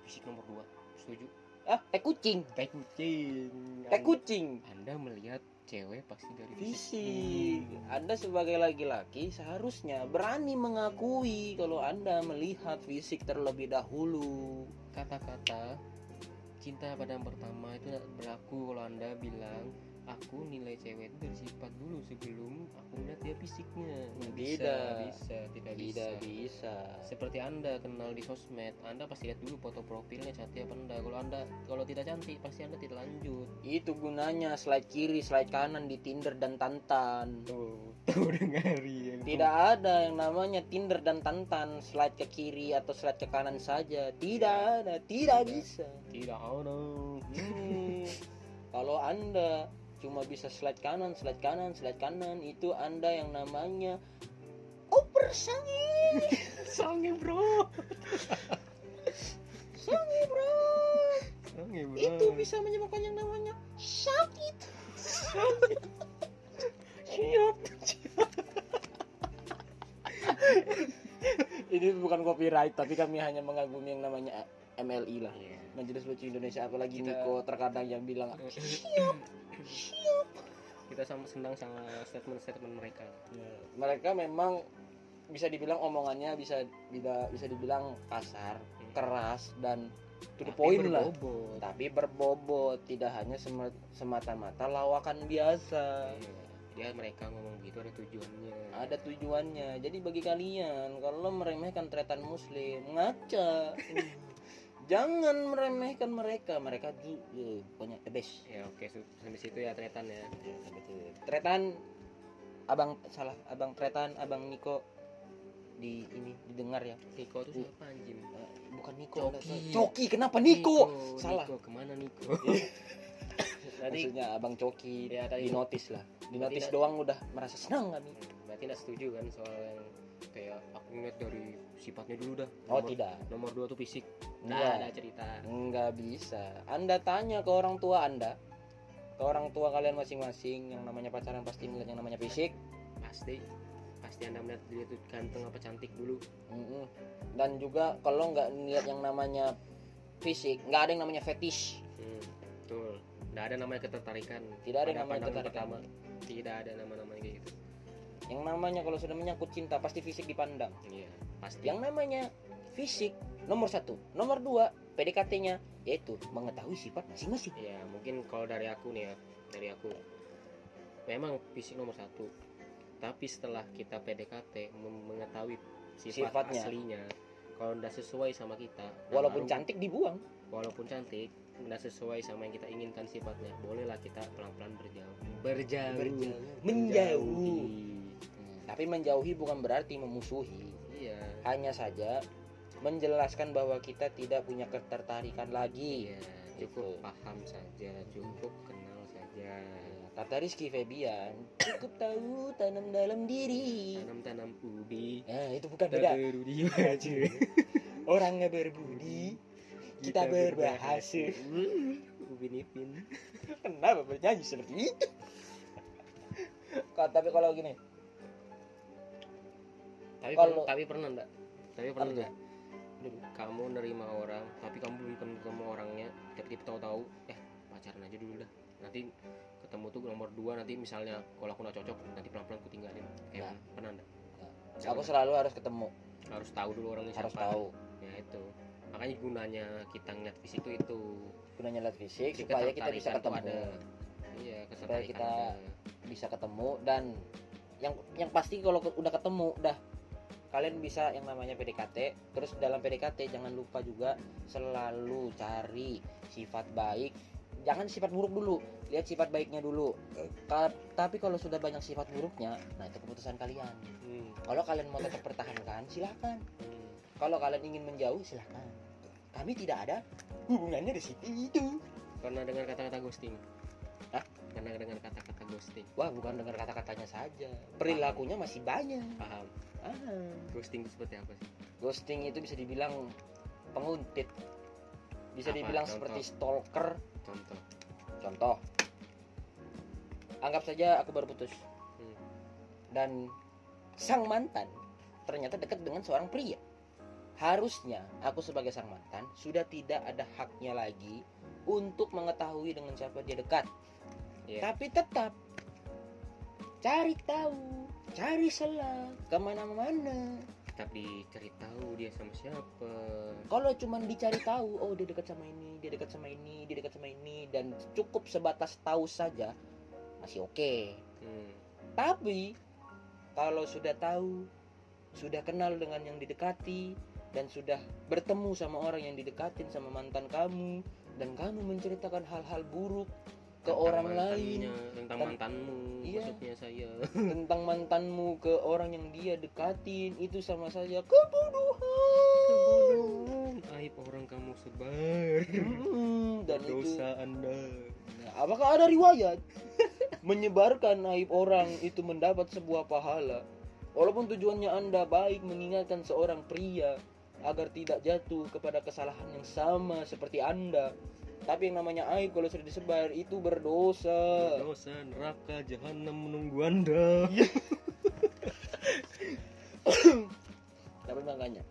fisik nomor dua, setuju? Ah, teh kucing. Teh kucing. Teh kucing. Anda melihat cewek pasti dari fisik. Hmm. Anda sebagai laki-laki seharusnya berani mengakui kalau Anda melihat fisik terlebih dahulu. Kata-kata cinta pada yang pertama itu berlaku kalau anda bilang aku nilai cewek itu dari sifat dulu sebelum aku melihat dia fisiknya. Tidak. bisa bisa tidak, tidak bisa. bisa. Seperti anda kenal di sosmed anda pasti lihat dulu foto profilnya cantik apa enggak. Kalau anda kalau tidak cantik pasti anda tidak lanjut. Itu gunanya slide kiri slide kanan di Tinder dan Tantan. Tuh <laughs> tuh dengari tidak ada yang namanya Tinder dan Tantan slide ke kiri atau slide ke kanan saja. Tidak ada tidak. bisa. Tidak ada. Hmm, kalau anda cuma bisa slide kanan slide kanan slide kanan. Itu anda yang namanya oper sange. <laughs> Sange bro. Sange bro. Sange bro. Itu bisa menyebabkan yang namanya sakit. <laughs> Siap. <laughs> Ini bukan copyright tapi kami hanya mengagumi yang namanya MLI lah. Iya. Majelis Lucu Indonesia apalagi Kita- Niko terkadang yang bilang kita sama senang sama statement-statement mereka. Mereka memang bisa dibilang omongannya bisa bisa bisa dibilang kasar keras dan to the point lah. tapi berbobot. Tidak hanya sema- semata-mata lawakan biasa. Iya. dia mereka ngomong gitu ada tujuannya. Ada tujuannya. Jadi bagi kalian kalau meremehkan tretan muslim ngaca <laughs> jangan meremehkan mereka mereka tuh eh, pokoknya the best ya oke sampai situ ya tretan ya. Tretan abang salah abang tretan abang Niko di ini didengar ya. Niko tuh siapa anjing? Eh, bukan Niko Coki. Coki, kenapa Niko, salah Niko ke mana Niko? <laughs> Tadi maksudnya abang Coki Ya, tadi- di notis lah. Di notis doang udah merasa senang kami. Berarti nggak setuju kan soal yang kayak aku ngeliat dari sifatnya dulu dah. Oh Nomor- tidak. nomor dua tuh fisik. Nggak ada cerita. Nggak bisa. Anda tanya ke orang tua anda ke orang tua kalian masing-masing yang namanya pacaran pasti melihat yang namanya fisik. Pasti. Pasti anda melihat dia tuh ganteng apa cantik dulu. Mm-mm. dan juga kalau nggak lihat yang namanya fisik nggak ada yang namanya fetish. Hmm, betul. Nggak ada namanya ketertarikan. Tidak ada namanya ketertarikan. pertama. Tidak ada nama-namanya kayak gitu yang namanya kalau sudah menyangkut cinta pasti fisik dipandang. Iya pasti. Yang namanya fisik nomor satu. Nomor dua PDKT-nya yaitu mengetahui sifat masing-masing. Ya mungkin kalau dari aku nih ya dari aku. Memang fisik nomor satu. Tapi setelah kita PDKT mengetahui sifat Sifatnya. aslinya kalau udah sesuai sama kita walaupun baru- cantik dibuang. Walaupun cantik udah sesuai sama yang kita inginkan sifatnya bolehlah kita pelan-pelan berjauh. Berjauh. Berjauh. menjauh. Menjauhi. Tapi menjauhi bukan berarti memusuhi. Iya. Hanya saja menjelaskan bahwa kita tidak punya ketertarikan lagi. Iya cukup Gitu. paham saja cukup kenal saja. Kata Rizky Febian cukup tahu tanam dalam diri. Tanam-tanam ubi nah itu bukan beda. berudi <laughs> maju orangnya berbudi kita berbahasa. ubi nipin kenapa bernyanyi seperti itu? Kok- tapi kalau gini tapi Kalau- per- tapi pernah enggak tapi pernah enggak kamu nerima orang tapi kamu belum ketemu orangnya. Tiba-tiba tahu-tahu eh pacaran aja dulu dah. Nanti ketemu tuh nomor dua nanti misalnya kalau aku nggak cocok nanti pelan-pelan aku tinggalin. Kayak pernah enggak aku selalu harus ketemu. Harus tahu dulu orangnya harus siapa. tahu. Ya itu. Makanya gunanya kita ngeliat fisik tuh itu. Gunanya lihat fisik Jadi supaya kita bisa ketemu. ada. Iya Supaya kita- ada. bisa ketemu dan yang yang pasti kalau udah ketemu udah kalian bisa yang namanya PDKT terus dalam PDKT jangan lupa juga selalu cari sifat baik. Jangan sifat buruk dulu lihat sifat baiknya dulu. Ka- tapi kalau sudah banyak sifat buruknya nah itu keputusan kalian. Hmm, kalau kalian mau tetap pertahankan silahkan hmm. kalau kalian ingin menjauh silahkan kami tidak ada hubungannya di situ. Itu pernah dengar kata-kata ghosting Hah? pernah dengar kata-kata ghosting. Wah bukan dengar kata-katanya saja. Perilakunya masih banyak. Paham. Ah. ghosting itu seperti apa sih? Ghosting itu bisa dibilang penguntit. Bisa Apa? dibilang Contoh. seperti stalker. Contoh. Contoh. Anggap saja aku baru putus. Hmm. dan sang mantan ternyata dekat dengan seorang pria. Harusnya aku sebagai sang mantan sudah tidak ada haknya lagi untuk mengetahui dengan siapa dia dekat Iya. tapi tetap cari tahu cari celah ke mana-mana tetap dicari tahu dia sama siapa kalau cuman dicari tahu oh dia dekat sama ini dia dekat sama ini dia dekat sama ini dan cukup sebatas tahu saja masih oke hmm. tapi kalau sudah tahu sudah kenal dengan yang didekati dan sudah bertemu sama orang yang didekatin sama mantan kamu dan kamu menceritakan hal-hal buruk ke Tentang orang lain. tentang Ten- mantanmu Iya. maksudnya saya. <laughs> Tentang mantanmu ke orang yang dia dekatin itu sama saja. Kebodohan. Aib orang kamu sebar. Dan itu dosa anda. Nah, apakah ada riwayat <laughs> menyebarkan aib orang itu mendapat sebuah pahala? Walaupun tujuannya anda baik mengingatkan seorang pria agar tidak jatuh kepada kesalahan yang sama seperti anda tapi yang namanya aib kalau sudah disebar itu berdosa. Dosa neraka jahanam menunggu anda. <coughs> Tapi makanya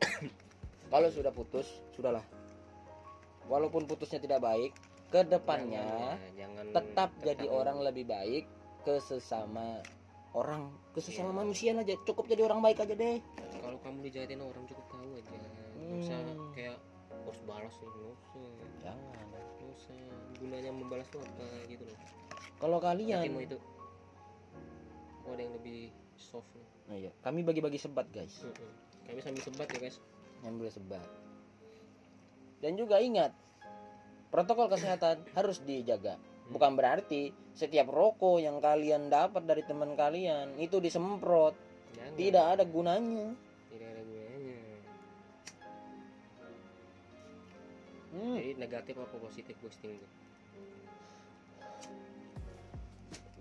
kalau sudah putus sudahlah. Walaupun putusnya tidak baik ke depannya Jangan, jangan tetap jadi orang lebih baik ke sesama orang. Ke sesama Iya. manusia aja cukup jadi orang baik aja deh. Kalau kamu dijahatin orang cukup tahu aja. Nggak usah Hmm. kayak harus balas usah jangan membalas tuh apa gitu loh. Kalau kalian itu. Oh, ada yang lebih soft nih. Nah, iya. kami bagi-bagi sebat guys. Mm-mm. kami sambil sebat ya guys. Yang boleh sebat. Dan juga ingat protokol kesehatan <coughs> harus dijaga. Bukan berarti setiap rokok yang kalian dapat dari teman kalian itu disemprot. Jangan. tidak ada gunanya. Tidak ada gunanya. Hmm. jadi negatif apa positif ghosting tuh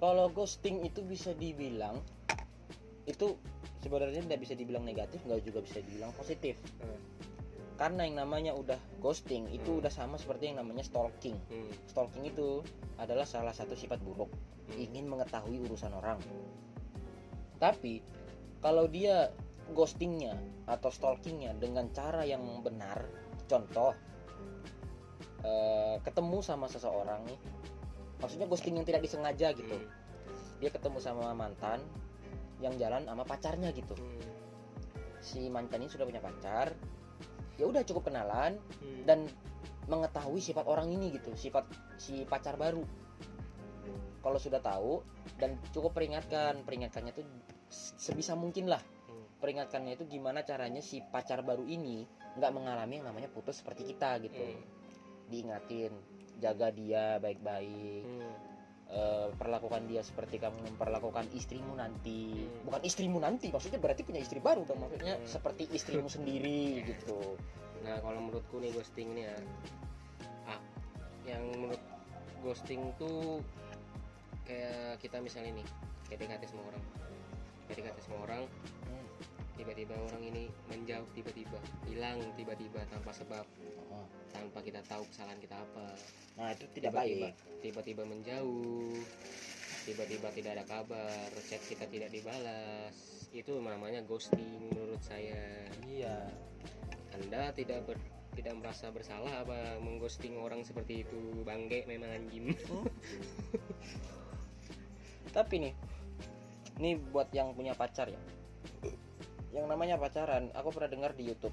kalau ghosting itu bisa dibilang itu sebenarnya tidak bisa dibilang negatif nggak juga bisa dibilang positif Hmm. karena yang namanya udah ghosting itu Hmm. udah sama seperti yang namanya stalking Hmm. stalking itu adalah salah satu sifat buruk Hmm. ingin mengetahui urusan orang tapi kalau dia ghostingnya atau stalkingnya dengan cara yang benar contoh eh, ketemu sama seseorang nih maksudnya ghosting yang tidak disengaja gitu Hmm. dia ketemu sama mantan yang jalan sama pacarnya gitu Hmm. si mantan ini sudah punya pacar ya udah cukup kenalan Hmm. dan mengetahui sifat orang ini gitu sifat si pacar baru kalau sudah tahu dan cukup peringatkan peringatkannya tuh sebisa mungkin lah Hmm. peringatkannya itu gimana caranya si pacar baru ini nggak mengalami yang namanya putus seperti kita gitu Hmm. diingatin jaga dia baik-baik Hmm. eh, perlakukan dia seperti kamu memperlakukan istrimu nanti Hmm. bukan istrimu nanti maksudnya berarti punya istri baru dong maksudnya Hmm. seperti istrimu <laughs> sendiri gitu Nah kalau menurutku nih ghosting ini ya, ah, yang menurut ghosting tuh kayak kita misalnya nih PDKT sama orang, PDKT sama orang, Hmm. tiba-tiba orang ini menjauh tiba-tiba, hilang tiba-tiba tanpa sebab. Tanpa kita tahu kesalahan kita apa, nah itu tidak tiba-tiba, baik. tiba-tiba menjauh, tiba-tiba tidak ada kabar, chat kita tidak dibalas, itu namanya ghosting menurut saya. iya. Anda tidak ber, tidak merasa bersalah apa mengghosting orang seperti itu? Bangke memang anjing. Tapi nih ini buat yang punya pacar ya. Yang namanya pacaran aku pernah dengar di YouTube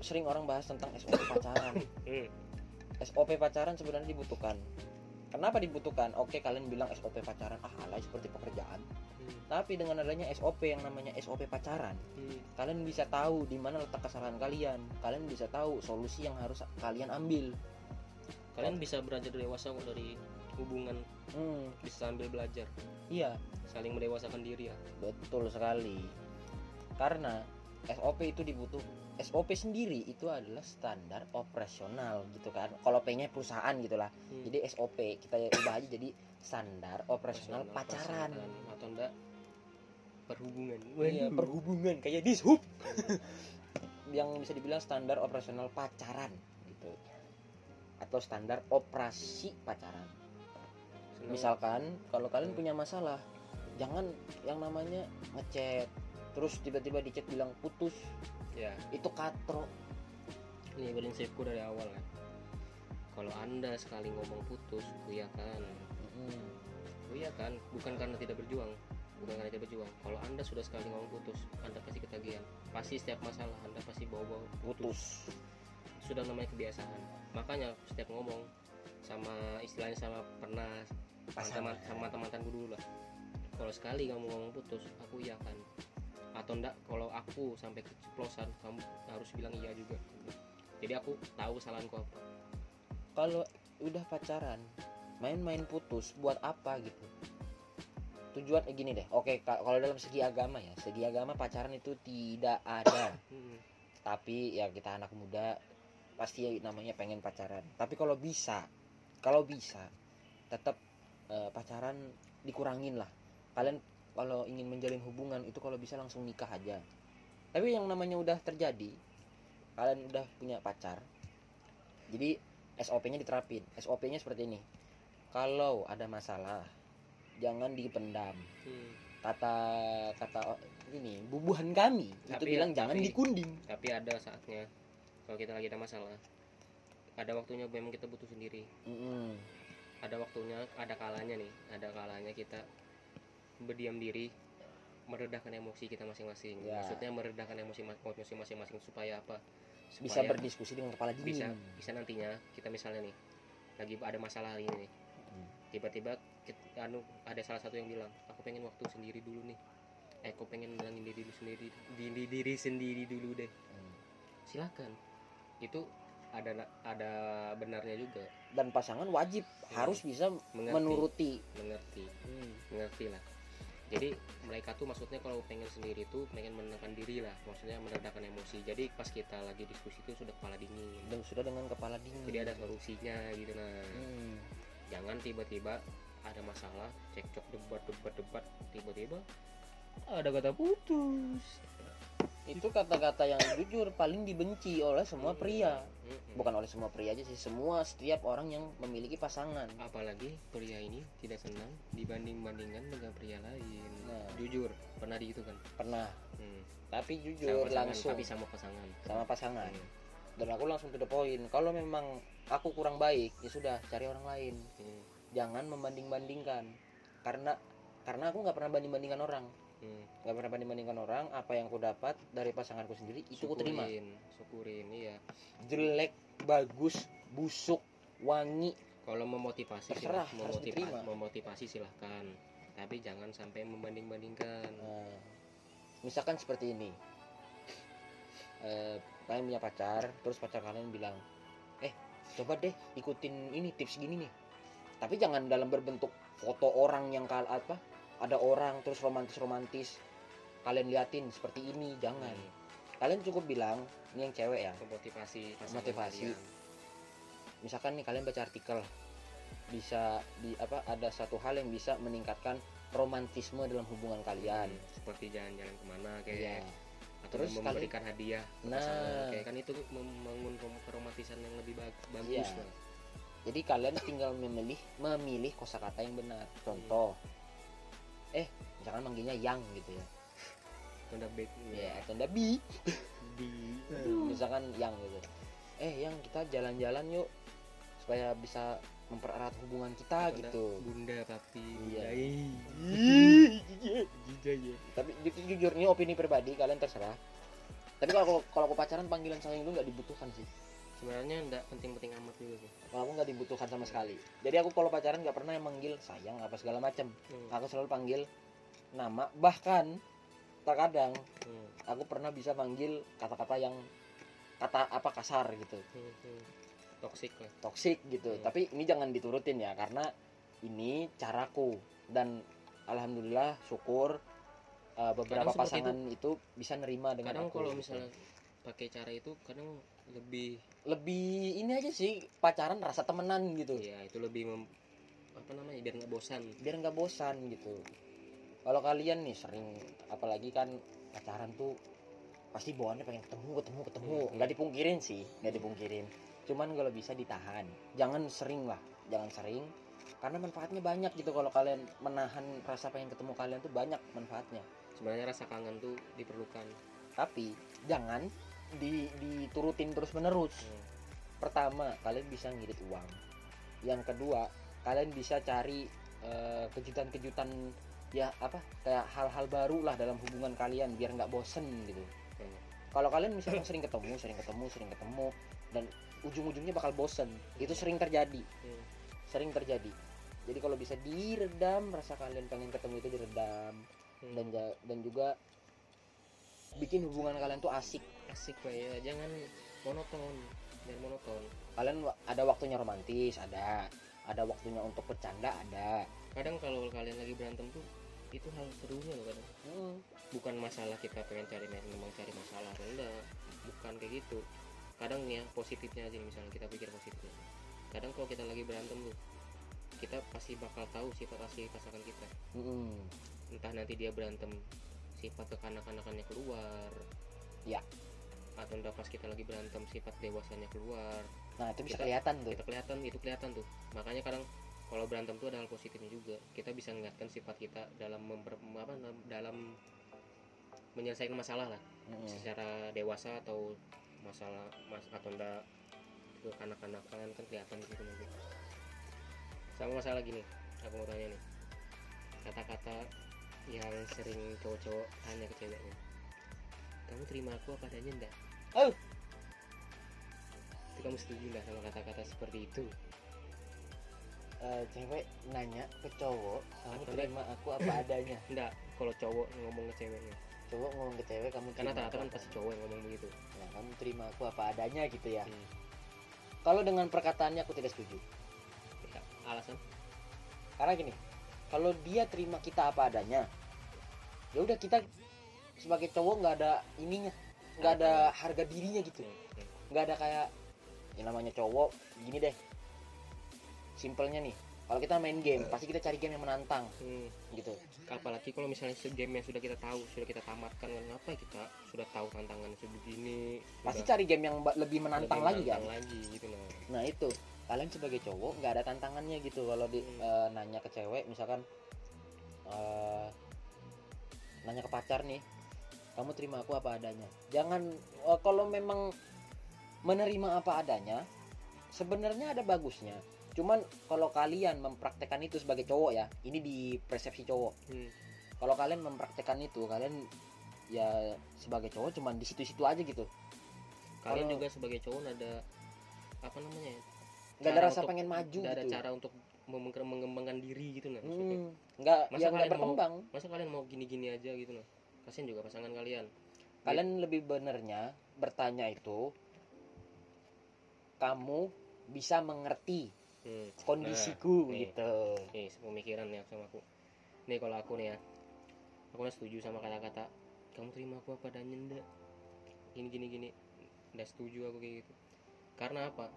sering orang bahas tentang SOP pacaran. Hmm. SOP pacaran sebenarnya dibutuhkan. Kenapa dibutuhkan? Oke kalian bilang SOP pacaran ah alay seperti pekerjaan. Tapi dengan adanya SOP yang namanya SOP pacaran Hmm. kalian bisa tahu di mana letak kesalahan kalian. Kalian bisa tahu solusi yang harus kalian ambil. Kalian bisa belajar dewasa kok dari hubungan. Hmm, bisa sambil belajar. Iya. Saling mendewasakan diri ya. Betul sekali. Karena SOP itu dibutuh SOP sendiri itu adalah standar operasional gitu kan. Kalau P-nya perusahaan gitulah. Hmm. Jadi SOP kita ubah aja jadi standar operasional pacaran. atau enggak perhubungan Iya, perhubungan kayak dishub. <laughs> yang bisa dibilang standar operasional pacaran gitu. Atau standar operasi pacaran. Senang. Misalkan kalau kalian punya masalah, jangan yang namanya ngechat terus tiba-tiba di chat bilang putus ya itu katro. Ini prinsipku dari awal kan. Kalau anda sekali ngomong putus ya kan. Hmm. iya kan bukan karena tidak berjuang. Bukan karena tidak berjuang. Kalau anda sudah sekali ngomong putus anda pasti ketagihan. Pasti setiap masalah anda pasti bawa-bawa putus. Sudah namanya kebiasaan. Makanya setiap ngomong sama istilahnya sama pernah Pasangan. teman sama teman-temanku dulu lah. Kalau kalau sekali kamu ngomong putus aku iya kan atau enggak kalau aku sampai keceplosan kamu harus bilang iya juga. Jadi aku tahu kesalahanku apa. Kalau udah pacaran main-main putus buat apa gitu? Tujuan eh, gini deh. Oke ka- kalau dalam segi agama ya segi agama pacaran itu tidak ada. <coughs> Hmm, tapi ya kita anak muda pasti namanya pengen pacaran. Tapi kalau bisa kalau bisa tetap eh, pacaran dikurangin lah. Kalian kalau ingin menjalin hubungan itu kalau bisa langsung nikah aja. Tapi yang namanya udah terjadi kalian udah punya pacar jadi SOP-nya diterapin. SOP-nya seperti ini. Kalau ada masalah jangan dipendam. Hmm. kata kata ini bubuhan kami itu Tapi- bilang jangan tapi- dikunding. tapi ada saatnya kalau kita lagi ada masalah ada waktunya memang kita butuh sendiri. Mm-mm. ada waktunya ada kalanya nih ada kalanya kita berdiam diri meredahkan emosi kita masing-masing. Ya. maksudnya meredahkan emosi emosi masing-masing supaya apa? Bisa Supaya berdiskusi dengan kepala bisa dingin. bisa nantinya kita misalnya nih lagi ada masalah hari ini nih. Hmm. tiba-tiba anu ada salah satu yang bilang aku pengen waktu sendiri dulu nih. Eh aku pengen bilangin diri dulu sendiri diri, diri sendiri dulu deh. Hmm. silakan. Itu ada ada benarnya juga. Dan pasangan wajib harus bisa mengerti. menuruti. Mengerti. Mengerti lah jadi mereka tuh maksudnya kalau pengen sendiri tuh pengen menenangkan diri lah maksudnya meredakan emosi. Jadi pas kita lagi diskusi itu sudah kepala dingin. Dan sudah dengan kepala dingin. Jadi ada solusinya gitu nah. Hmm. jangan tiba-tiba ada masalah cekcok debat debat debat tiba-tiba ada kata putus itu kata-kata yang jujur paling dibenci oleh semua pria. Mm-mm. bukan oleh semua pria aja sih semua setiap orang yang memiliki pasangan. Apalagi pria ini tidak senang dibanding-bandingkan dengan pria lain. Nah. jujur pernah di itu kan? Pernah. Hmm. tapi Sama jujur pasangan, langsung. tapi sama pasangan. Sama pasangan. Hmm. dan aku langsung to the point kalau memang aku kurang baik ya sudah cari orang lain. Hmm. jangan membanding-bandingkan. Karena karena aku nggak pernah banding-bandingkan orang Hmm. nggak pernah banding-bandingkan orang apa yang aku dapat dari pasanganku sendiri itu aku terima. Syukurin iya. Jelek bagus busuk wangi. Kalau memotivasi Terserah, silah- harus memotiva- diterima. memotivasi silahkan. Tapi jangan sampai membanding-bandingkan. Nah, misalkan seperti ini. Eh, kalian punya pacar terus pacar kalian bilang eh coba deh ikutin ini tips gini nih. Tapi jangan dalam berbentuk foto orang yang kal apa ada orang terus romantis romantis kalian liatin seperti ini jangan Hmm. kalian cukup bilang ini yang cewek ya Motivasi. kalian. misalkan nih kalian baca artikel bisa di apa ada satu hal yang bisa meningkatkan romantisme dalam hubungan kalian Hmm, seperti jalan-jalan ke mana Iya. kayak atau Terus memberikan hadiah ke Nah. pasangan kayak kan itu membangun rom- keromantisan yang lebih bag- bagus Iya. lah Jadi kalian tinggal memilih memilih kosakata yang benar. Contoh, eh misalkan manggilnya yang gitu ya, udah baik ya atau ndak bi, di misalkan yang gitu. Eh yang kita jalan-jalan yuk supaya bisa mempererat hubungan kita Atau gitu. bunda papi Iya. jijik ya Tapi ju- jujur ini opini pribadi kalian terserah. Tapi kalau kalau aku pacaran panggilan sayang itu nggak dibutuhkan sih. Sebenarnya enggak penting-penting amat juga sih Kalau aku nggak dibutuhkan sama sekali. Jadi aku kalau pacaran nggak pernah yang manggil sayang apa segala macam. Hmm, Aku selalu panggil nama bahkan terkadang hmm, aku pernah bisa manggil kata-kata yang kata apa kasar gitu hmm, hmm. toxic lah toksik gitu Hmm. tapi ini jangan diturutin ya karena ini caraku dan alhamdulillah syukur uh, beberapa Kadang pasangan itu. bisa nerima dengan kadang aku kalau gitu. misalnya pakai cara itu kadang lebih lebih ini aja sih pacaran rasa temenan gitu. Ya itu lebih mem- apa namanya biar nggak bosan. Biar nggak bosan gitu. Kalau kalian nih sering apalagi kan pacaran tuh pasti bawaannya pengen ketemu ketemu ketemu. Hmm. nggak dipungkirin sih nggak dipungkirin. Cuman kalau bisa ditahan. Jangan sering lah jangan sering. Karena manfaatnya banyak gitu kalau kalian menahan rasa pengen ketemu kalian tuh banyak manfaatnya. Sebenarnya rasa kangen tuh diperlukan. Tapi jangan di diturutin terus menerus Hmm. pertama kalian bisa ngirit uang yang kedua kalian bisa cari eh, kejutan-kejutan ya apa kayak hal-hal baru lah dalam hubungan kalian biar nggak bosen gitu Hmm. kalau kalian misalnya sering ketemu sering ketemu sering ketemu dan ujung-ujungnya bakal bosen itu sering terjadi Hmm. sering terjadi jadi kalau bisa diredam rasa kalian pengen ketemu itu diredam Hmm. dan dan juga bikin hubungan kalian tuh asik asik pak. Ya jangan monoton. Jangan monoton. Kalian ada waktunya romantis ada. Ada waktunya untuk bercanda ada. Kadang kalau kalian lagi berantem tuh itu hal serunya loh kadang. Hmm, bukan masalah kita pengen cari memang cari masalah enggak. Bukan kayak gitu. Kadang nih ya positifnya aja nih, misalnya kita pikir positifnya. Kadang kalau kita lagi berantem tuh kita pasti bakal tahu sifat asli pasangan kita. Mm-mm. entah nanti dia berantem sifat kekanak-kanakannya keluar. Ya. Atau enggak pas kita lagi berantem sifat dewasanya keluar. Nah itu bisa Kita- kelihatan tuh. kita kelihatan itu kelihatan tuh. Makanya kadang kalau berantem tuh ada hal positifnya juga. Kita bisa melihatkan sifat kita dalam memper, apa dalam menyelesaikan masalah lah. Mm-mm. secara dewasa atau masalah mas atau enggak kekanak-kanakan kan kelihatan gitu nanti sama masalah gini aku mau tanya nih. Kata-kata yang sering cowok-cowok tanya ke ceweknya kamu terima aku apa adanya enggak Oh. itu kamu setuju enggak sama kata-kata seperti itu? Eh, cewek nanya ke cowok kamu Atau terima aku apa adanya? <laughs> Enggak kalau cowok ngomong ke ceweknya. Cowok ngomong ke cewek kamu karena rata-rata aku kan pasti cowok yang ngomong begitu. Nah, kamu terima aku apa adanya gitu ya. Hmm. kalau dengan perkataannya aku tidak setuju. Ya, alasan? Karena gini kalau dia terima kita apa adanya ya udah kita sebagai cowok nggak ada ininya nggak ada harga dirinya gitu. Hmm, hmm. nggak ada kayak yang namanya cowok gini deh. Simpelnya nih kalau kita main game pasti kita cari game yang menantang. Hmm. gitu. Apalagi kalau misalnya game yang sudah kita tahu sudah kita tamatkan kan apa kita sudah tahu tantangan sebegini pasti cari game yang lebih menantang lebih lagi kan? lagi gitu nah nah itu. Kalian sebagai cowok nggak ada tantangannya gitu kalau di Hmm. eh, nanya ke cewek misalkan eh, nanya ke pacar nih kamu terima aku apa adanya. Jangan eh, kalau memang menerima apa adanya sebenarnya ada bagusnya. Cuman kalau kalian mempraktekkan itu sebagai cowok ya ini di persepsi cowok. Hmm. kalau kalian mempraktekkan itu kalian ya sebagai cowok cuman di situ-situ aja gitu. Kalian Kalau- juga sebagai cowok ada apa namanya ya, nggak ada rasa untuk- pengen maju nggak ada gitu. cara untuk mengembangkan diri gitu nah. Hmm, nggak Masa ya kalian mau- berkembang. masa kalian mau gini-gini aja gitu nah kasian juga pasangan kalian. Kalian lebih benernya bertanya itu kamu bisa mengerti hmm. kondisiku Nah, nih. gitu. Nih pemikiran ya sama aku. Nih kalau aku nih ya. Aku nggak setuju sama kata-kata kamu terima aku apa adanya ndak? Gini gini gini. Nggak setuju aku kayak gitu. Karena apa?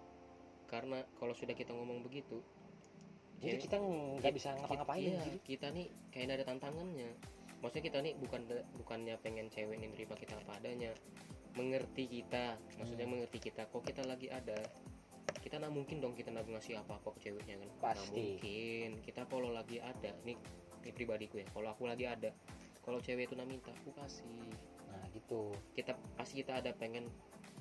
Karena kalau sudah kita ngomong begitu jadi cewek- kita nggak bisa ngapa-ngapain iya, gitu. kita nih kayak nggak ada tantangannya maksudnya kita nih bukan bukannya pengen cewek nih terima kita apa adanya. Mengerti kita maksudnya Hmm. mengerti kita. Kok kita lagi ada kita nggak mungkin dong kita nggak ngasih apa-apa ke ceweknya kan? Pasti. mungkin. Kita kalau lagi ada ini ini pribadiku ya kalau aku lagi ada kalau cewek itu nak minta aku kasih. Nah gitu. Kita pasti kita ada pengen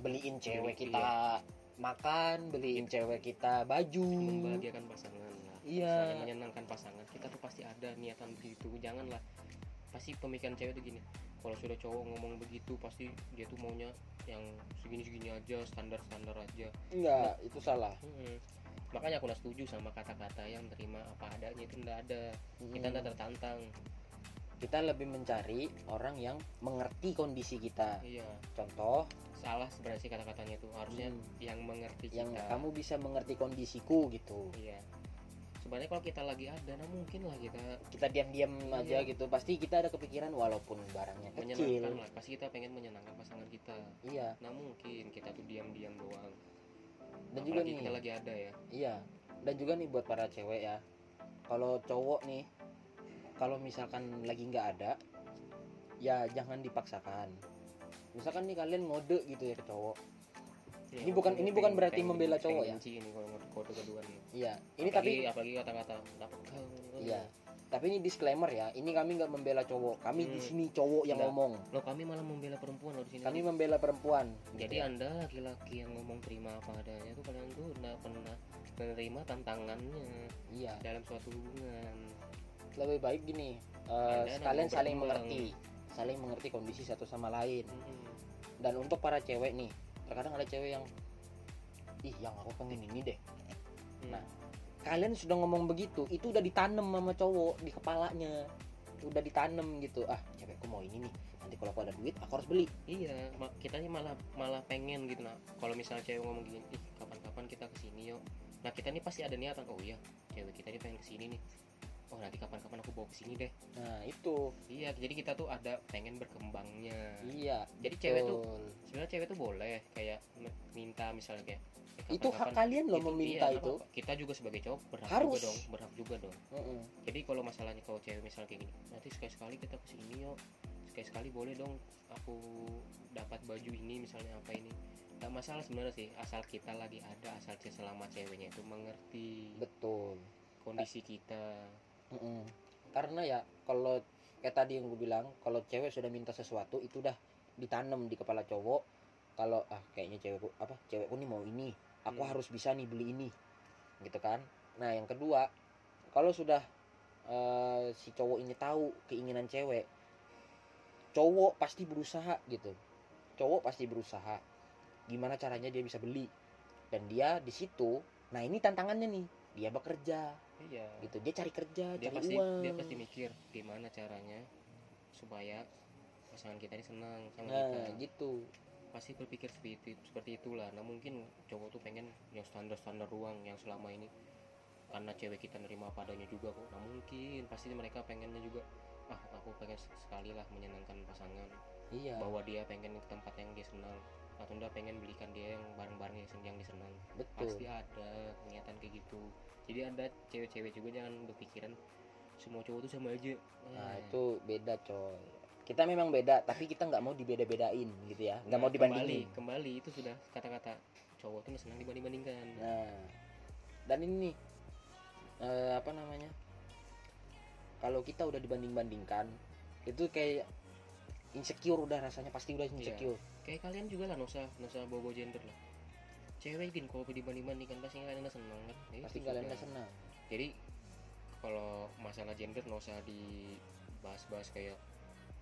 beliin cewek Beli- kita makan beliin cewek kita baju. membahagiakan pasangan lah. Iya. Menyenangkan pasangan. Kita tuh pasti ada niatan begitu. Janganlah pasti pemikiran cewek tuh gini kalau sudah cowok ngomong begitu pasti dia tuh maunya yang segini-segini aja standar-standar aja. Enggak itu salah. Mm-mm. makanya aku nggak setuju sama kata-kata yang terima apa adanya itu enggak ada. Kita Hmm. enggak tertantang. Kita lebih mencari orang yang mengerti kondisi kita. Iya. Contoh? Salah sebenarnya kata-katanya itu harusnya Hmm. yang mengerti yang kita. kamu bisa mengerti kondisiku gitu. Iya sebenarnya kalau kita lagi ada nah mungkin lah kita kita diam-diam aja Iya. gitu. Pasti kita ada kepikiran walaupun barangnya kecil. Lah. Pasti kita pengen menyenangkan pasangan kita. Iya. Nah mungkin kita tuh diam-diam doang. Dan juga apalagi nih. kita lagi ada ya. Iya. Dan juga nih buat para cewek ya. Kalau cowok nih kalau misalkan lagi nggak ada ya jangan dipaksakan. Misalkan nih kalian ngode gitu ya ke cowok Ini bukan- ini bukan berarti membela cowok ya. ini kalau kode kedua nih iya ini tapi apalagi kata-kata iya tapi ini disclaimer ya ini kami nggak membela cowok kami di Hmm. sini cowok yang Nggak. ngomong lo kami malah membela perempuan loh di sini kami membela perempuan jadi Gitu. anda laki-laki yang ngomong terima apa adanya tuh kalian tuh nggak pernah menerima tantangannya iya dalam suatu hubungan lebih baik gini Anda kalian saling mengerti saling mengerti kondisi satu sama lain Mm-mm. dan untuk para cewek nih terkadang ada cewek yang ih yang aku pengen ini deh. Hmm. Nah, kalian sudah ngomong begitu itu udah ditanam sama cowok di kepalanya. Udah ditanam gitu. Ah cewekku mau ini nih. Nanti kalau aku ada duit aku harus beli. Iya ma- kita ini malah malah pengen gitu nah kalau misalnya cewek ngomong gini ih kapan-kapan kita ke sini yuk. Nah kita ini pasti ada niatan oh iya cewek kita ini pengen ke sini nih oh nanti kapan-kapan aku bawa ke sini deh. Nah itu. Iya jadi kita tuh ada pengen berkembangnya. Iya Jadi cewek tuh betul. sebenarnya cewek tuh boleh kayak minta misalnya kayak eh, itu hak kalian loh itu- meminta iya, itu. kita juga sebagai cowok berhak Harus. juga dong berhak juga dong. Mm-mm. jadi kalau masalahnya kalau cewek misalnya kayak gini nanti sekali sekali kita ke sini yuk sekali sekali boleh dong aku dapat baju ini misalnya apa ini. Nggak masalah sebenarnya sih asal kita lagi ada asal selama ceweknya itu mengerti betul. kondisi kita Mm-mm. karena ya kalau kayak tadi yang gue bilang kalau cewek sudah minta sesuatu itu udah ditanam di kepala cowok. Kalau ah kayaknya cewekku apa cewekku nih mau ini aku Hmm. harus bisa nih beli ini gitu kan. Nah yang kedua kalau sudah eh, si cowok ini tahu keinginan cewek cowok pasti berusaha gitu. Cowok pasti berusaha gimana caranya dia bisa beli. Dan dia di situ nah ini tantangannya nih dia bekerja. Iya. Gitu dia cari kerja dia cari pasti uang. dia pasti mikir gimana caranya supaya pasangan kita ini senang sama nah kita. gitu. Pasti berpikir seperti itu seperti itulah. Nah mungkin cowok tuh pengen yang standar standar ruang yang selama ini karena cewek kita nerima apa adanya juga kok. Nah mungkin pasti mereka pengennya juga ah aku pengen sekali lah menyenangkan pasangan. Iya. Bahwa dia pengen ke tempat yang dia senang atau enggak pengen belikan dia yang barang-barang yang yang dia senang betul. Pasti ada niatan kayak gitu. Jadi ada cewek-cewek juga jangan berpikiran semua cowok tuh sama aja. Nah Eh, itu beda coy. Kita memang beda tapi kita nggak mau dibeda-bedain gitu ya. Nggak nah, mau dibandingin. kembali, kembali itu sudah kata-kata cowok tuh senang dibanding-bandingkan. Nah dan ini nih eh, apa namanya? Kalau kita udah dibanding-bandingkan itu kayak insecure udah rasanya pasti udah insecure kayak kalian juga lah nggak usah bawa gender lah. Cewek gini kalau dibanding bandingkan pasti kalian seneng kan? Ya pasti itu kalian sudah. nggak senang jadi kalau masalah gender nggak usah dibahas-bahas kayak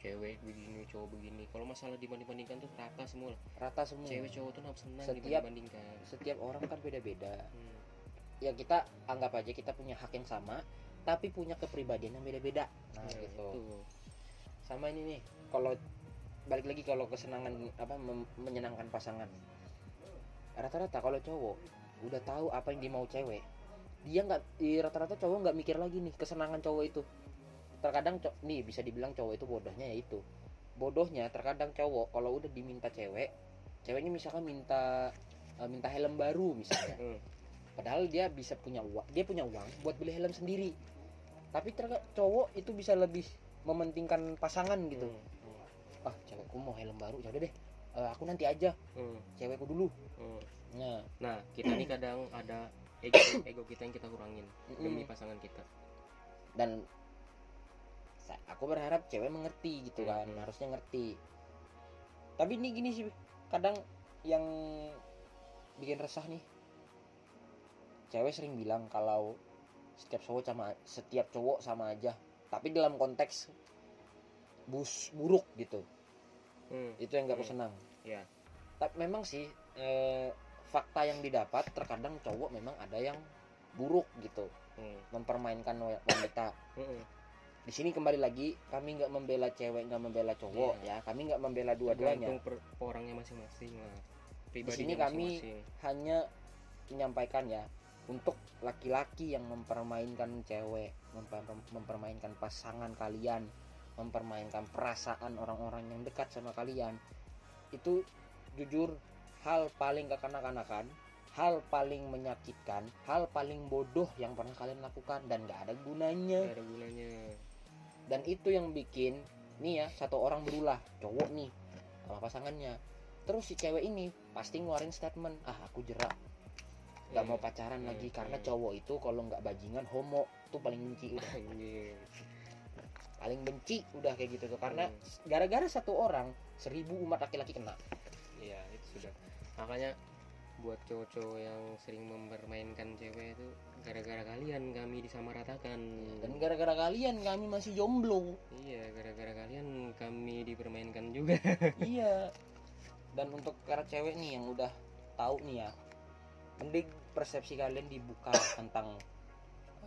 cewek begini cowok begini. Kalau masalah dibanding bandingkan tuh rata semua lah. Rata semua. Cewek cowok tuh nggak senang Setiap- dibanding bandingkan setiap orang kan beda-beda. Hmm. ya kita anggap aja kita punya hak yang sama tapi punya kepribadian yang beda-beda. Nah, Nah, gitu. itu. sama ini nih kalau balik lagi kalau kesenangan apa menyenangkan pasangan. Rata-rata kalau cowok udah tahu apa yang dia mau cewek dia nggak di rata-rata cowok nggak mikir lagi nih kesenangan cowok itu. Terkadang co- nih bisa dibilang cowok itu bodohnya ya itu. Bodohnya terkadang cowok kalau udah diminta cewek ceweknya misalkan minta eh, minta helm baru misalnya. Hmm. padahal dia bisa punya uang dia punya uang buat beli helm sendiri. Tapi terkadang cowok itu bisa lebih mementingkan pasangan gitu. Hmm. Ah cewekku mau helm baru ya udah deh. Eh, aku nanti aja. Hmm. cewekku dulu. Hmm. nah. Nah kita nih kadang ada ego <coughs> ego kita yang kita kurangin demi mm, pasangan kita. Dan aku berharap cewek mengerti gitu kan harusnya ngerti. Tapi ini gini sih kadang yang bikin resah nih cewek sering bilang kalau setiap cowok sama setiap cowok sama aja. Tapi dalam konteks bus buruk gitu Hmm. itu yang gak Hmm. senang ya tapi memang sih eh, fakta yang didapat terkadang cowok memang ada yang buruk gitu Hmm. mempermainkan wa- wanita Hmm. di sini kembali lagi kami nggak membela cewek nggak membela cowok Iya. ya kami nggak membela dua-duanya per orangnya masing-masing lah sini pribadinya kami- hanya menyampaikan ya untuk laki-laki yang mempermainkan cewek memper- mempermainkan pasangan kalian mempermainkan perasaan orang-orang yang dekat sama kalian itu jujur hal paling kekanak-kanakan hal paling menyakitkan hal paling bodoh yang pernah kalian lakukan dan nggak ada gunanya. Nggak ada gunanya. Dan itu yang bikin nih ya satu orang berulah cowok nih sama pasangannya. Terus si cewek ini pasti ngeluarin statement ah aku jerak. Nggak mau pacaran lagi Hmm, karena hmm. cowok itu kalau nggak bajingan homo tuh paling benci udah. <laughs> paling benci udah kayak gitu tuh. Karena Hmm. gara-gara satu orang seribu umat laki-laki kena. Iya itu sudah. Makanya buat cowok-cowok yang sering mempermainkan cewek itu gara-gara kalian kami disamaratakan. Dan gara-gara kalian kami masih jomblo. Iya gara-gara kalian kami dipermainkan juga. <laughs> Iya. Dan untuk para cewek nih yang udah tahu nih ya mending persepsi kalian dibuka tentang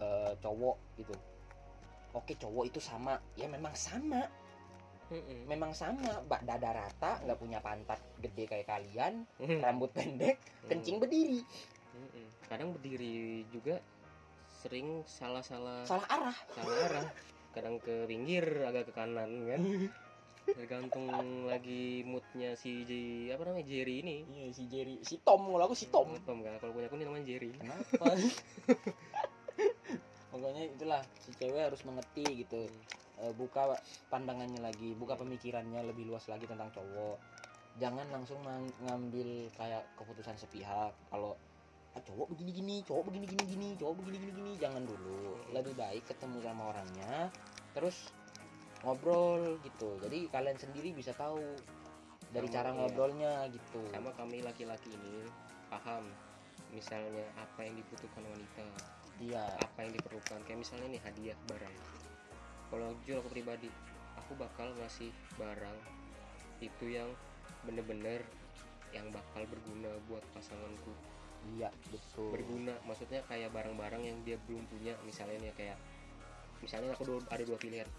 eh, cowok gitu oke cowok itu sama. Ya memang sama. Mm-mm. memang sama. Bak dada rata nggak punya pantat gede kayak kalian. Rambut pendek kencing berdiri. Mm-mm. kadang berdiri juga sering salah-salah salah arah. Salah arah. Kadang ke pinggir agak ke kanan kan? Tergantung lagi moodnya si J, apa namanya Jerry ini. Iya si Jerry. Si Tom kalau aku si Tom. Tom kan? Kalau punya aku ini namanya Jerry. Kenapa <laughs> pokoknya itulah si cewek harus mengerti gitu. Eh, buka pandangannya lagi buka pemikirannya lebih luas lagi tentang cowok. Jangan langsung mang- ngambil kayak keputusan sepihak. Kalau ah, cowok begini gini cowok begini gini gini cowok begini gini gini jangan dulu. Lebih baik ketemu sama orangnya terus ngobrol gitu. Jadi kalian sendiri bisa tahu dari Sama, cara iya. ngobrolnya gitu. Sama kami laki-laki ini paham misalnya apa yang dibutuhkan wanita iya apa yang diperlukan. Kayak misalnya nih hadiah barang. Kalau jujur aku pribadi aku bakal ngasih barang itu yang bener-bener yang bakal berguna buat pasanganku. Iya betul. Berguna maksudnya kayak barang-barang yang dia belum punya. Misalnya nih kayak misalnya aku ada dua pilihan.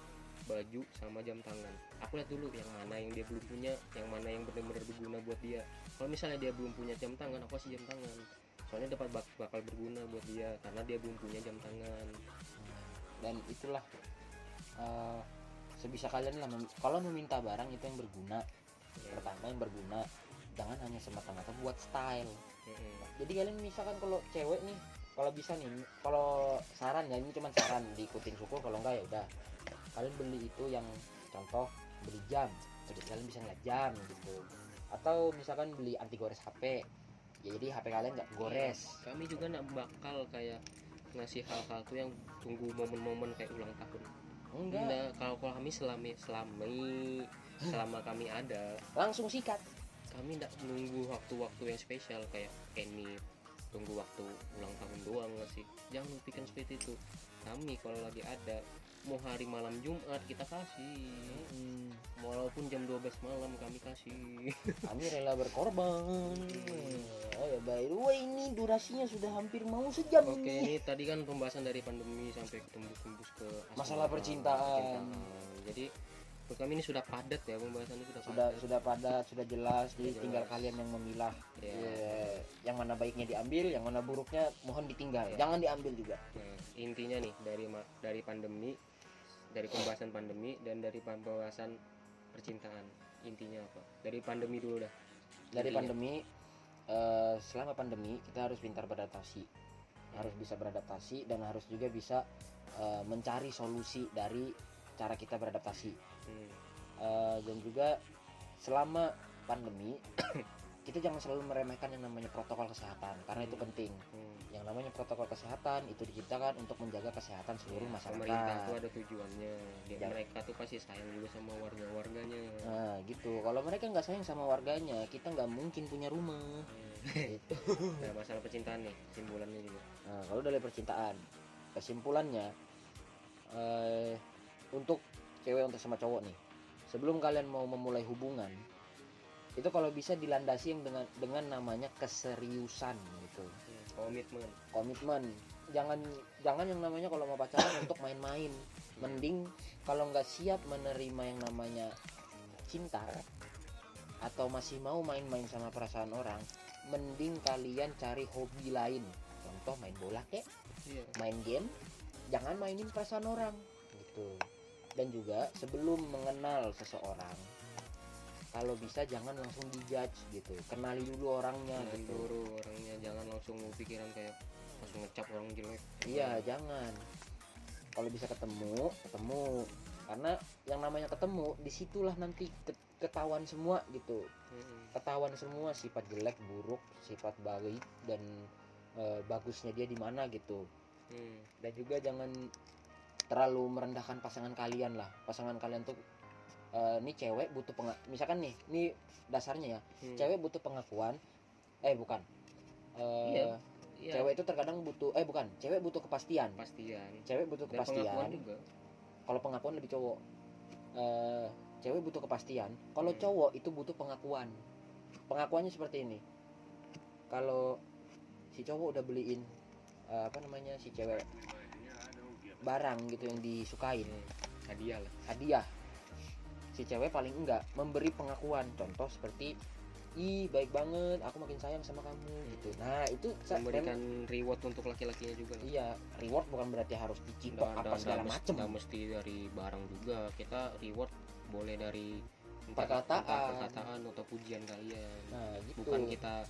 Baju sama jam tangan. Aku lihat dulu yang mana yang dia belum punya yang mana yang benar-benar berguna buat dia. Kalau misalnya dia belum punya jam tangan aku kasih jam tangan soalnya dapat bak- bakal berguna buat dia karena dia belum punya jam tangan. Dan itulah eh, sebisa kalian lah mem- kalau meminta barang itu yang berguna Ya, pertama yang berguna jangan hanya semata-mata buat style. Mm-mm. jadi kalian misalkan kalau cewek nih kalau bisa nih kalau saran ya ini cuma saran diikutin syukur kalau enggak ya udah. Kalian beli itu yang contoh beli jam. Jadi kalian bisa ngeliat jam gitu. Atau misalkan beli anti gores HP ya jadi HP kalian nggak gores. Kami juga nak bakal kayak ngasih hal-hal tuh yang tunggu momen-momen kayak ulang tahun. Enggak. Enggak kalau kalau kami selama selama selama kami ada langsung sikat. kami tidak menunggu waktu-waktu yang spesial kayak ini tunggu waktu ulang tahun doang nggak sih? Jangan pikir seperti itu. Kami kalau lagi ada mau hari malam Jumat kita kasih. Hmm, walaupun jam 12 malam kami kasih. <laughs> Kami rela berkorban. Oh ya by the way ini durasinya sudah hampir mau sejam oke ini. ini tadi kan pembahasan dari pandemi sampai tembus-tembus ke Masalah percintaan. percintaan. jadi menurut kami ini sudah padat ya pembahasannya sudah sudah padat. sudah padat sudah jelas. Jadi Sudah tinggal jelas. kalian yang memilah. Ya. Ya, yang mana baiknya diambil yang mana buruknya mohon ditinggal. Ya. jangan diambil juga. Nah, intinya nih dari dari pandemi, dari pembahasan pandemi dan dari pembahasan percintaan. Intinya apa? Dari pandemi dulu dah. dari Intinya. pandemi eh, selama pandemi kita harus pintar beradaptasi harus bisa beradaptasi dan harus juga bisa eh, mencari solusi dari cara kita beradaptasi Hmm. Eh, dan juga selama pandemi kita jangan selalu meremehkan yang namanya protokol kesehatan karena itu Hmm. penting Hmm. yang namanya protokol kesehatan itu diciptakan untuk menjaga kesehatan seluruh Ya, Pemerintah masyarakat tuh ada tujuannya. Dia, Ya. mereka tuh pasti sayang juga sama warga-warganya. nah gitu kalau mereka nggak sayang sama warganya kita nggak mungkin punya rumah Hmm. Gitu. <laughs> Nah, masalah percintaan nih, simpulannya juga. nah kalau dari percintaan kesimpulannya eh, untuk cewek untuk sama cowok nih sebelum kalian mau memulai hubungan itu kalau bisa dilandasi yang dengan dengan namanya keseriusan gitu Hmm. Komitmen. komitmen jangan jangan yang namanya kalau mau pacaran <coughs> untuk main-main mending kalau nggak siap menerima yang namanya cinta atau masih mau main-main sama perasaan orang mending kalian cari hobi lain contoh main bola kek Iya. main game jangan mainin perasaan orang gitu dan juga sebelum mengenal seseorang kalau bisa jangan langsung dijudge gitu kenali dulu orangnya Kenalin gitu dulu orangnya jangan langsung pikiran kayak langsung ngecap orang jelek. Iya, jangan. Kalau bisa ketemu, ketemu. Karena yang namanya ketemu, di situlah nanti ke- ketahuan semua gitu. Hmm. Ketahuan semua sifat jelek, buruk, sifat baik dan eh, bagusnya dia di mana gitu. Hmm. Dan juga jangan terlalu merendahkan pasangan kalian lah. Pasangan kalian tuh eh, ini cewek butuh penga misalkan nih, ini dasarnya ya. Hmm. Cewek butuh pengakuan. Eh, bukan. Eh, Iya. Iya, Cewek itu terkadang butuh eh bukan, cewek butuh kepastian. kepastian. Cewek butuh Dan pengakuan kepastian. juga. kalau pengakuan lebih cowok Eh, cewek butuh kepastian kalau Hmm. cowok itu butuh pengakuan pengakuannya seperti ini kalau si cowok udah beliin eh, apa namanya si cewek barang gitu yang disukain hadiah lah hadiah si cewek paling enggak memberi pengakuan. Contoh seperti ih baik banget aku makin sayang sama kamu gitu. Nah itu memberikan reward untuk laki-lakinya juga. Iya reward bukan berarti harus dicipok apa dan- segala macem. dan mesti dari barang juga. Kita reward boleh dari Perkataan. perkataan atau pujian kalian nah gitu. Bukan kita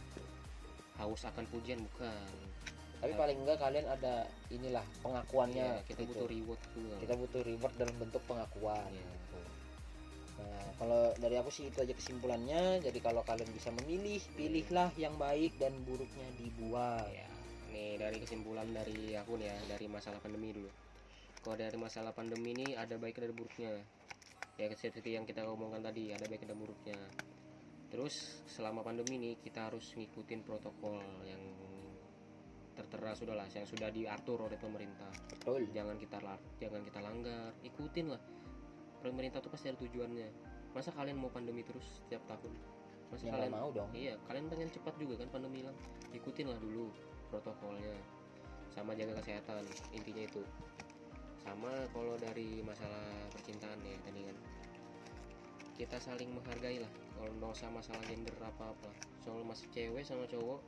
haus akan pujian bukan. Tapi paling enggak kalian ada inilah pengakuannya Iya, kita gitu. butuh reward juga. Kita butuh reward dalam bentuk pengakuan. Iya. Nah, kalau dari aku sih itu aja kesimpulannya. Jadi kalau kalian bisa memilih, pilihlah yang baik dan buruknya dibuang. ya nih dari kesimpulan dari aku nih ya dari masalah pandemi dulu kalau dari masalah pandemi ini ada baik dan buruknya ya seperti yang kita ngomongkan tadi ada baik dan buruknya terus selama pandemi ini kita harus ngikutin protokol yang tertera sudah lah yang sudah diatur oleh pemerintah Betul. jangan kita lar- jangan kita langgar ikutin lah pemerintah tuh pasti ada tujuannya. Masa kalian mau pandemi terus setiap tahun? Masa Ya kalian mau dong. iya kalian pengen cepat juga kan pandemi hilang? Ikutin lah dulu protokolnya. Sama jaga kesehatan intinya itu. Sama kalau dari masalah percintaan ya tadi kan. Kita saling menghargai lah. Kalau nggak usah masalah gender apa apa. Soal masih cewek sama cowok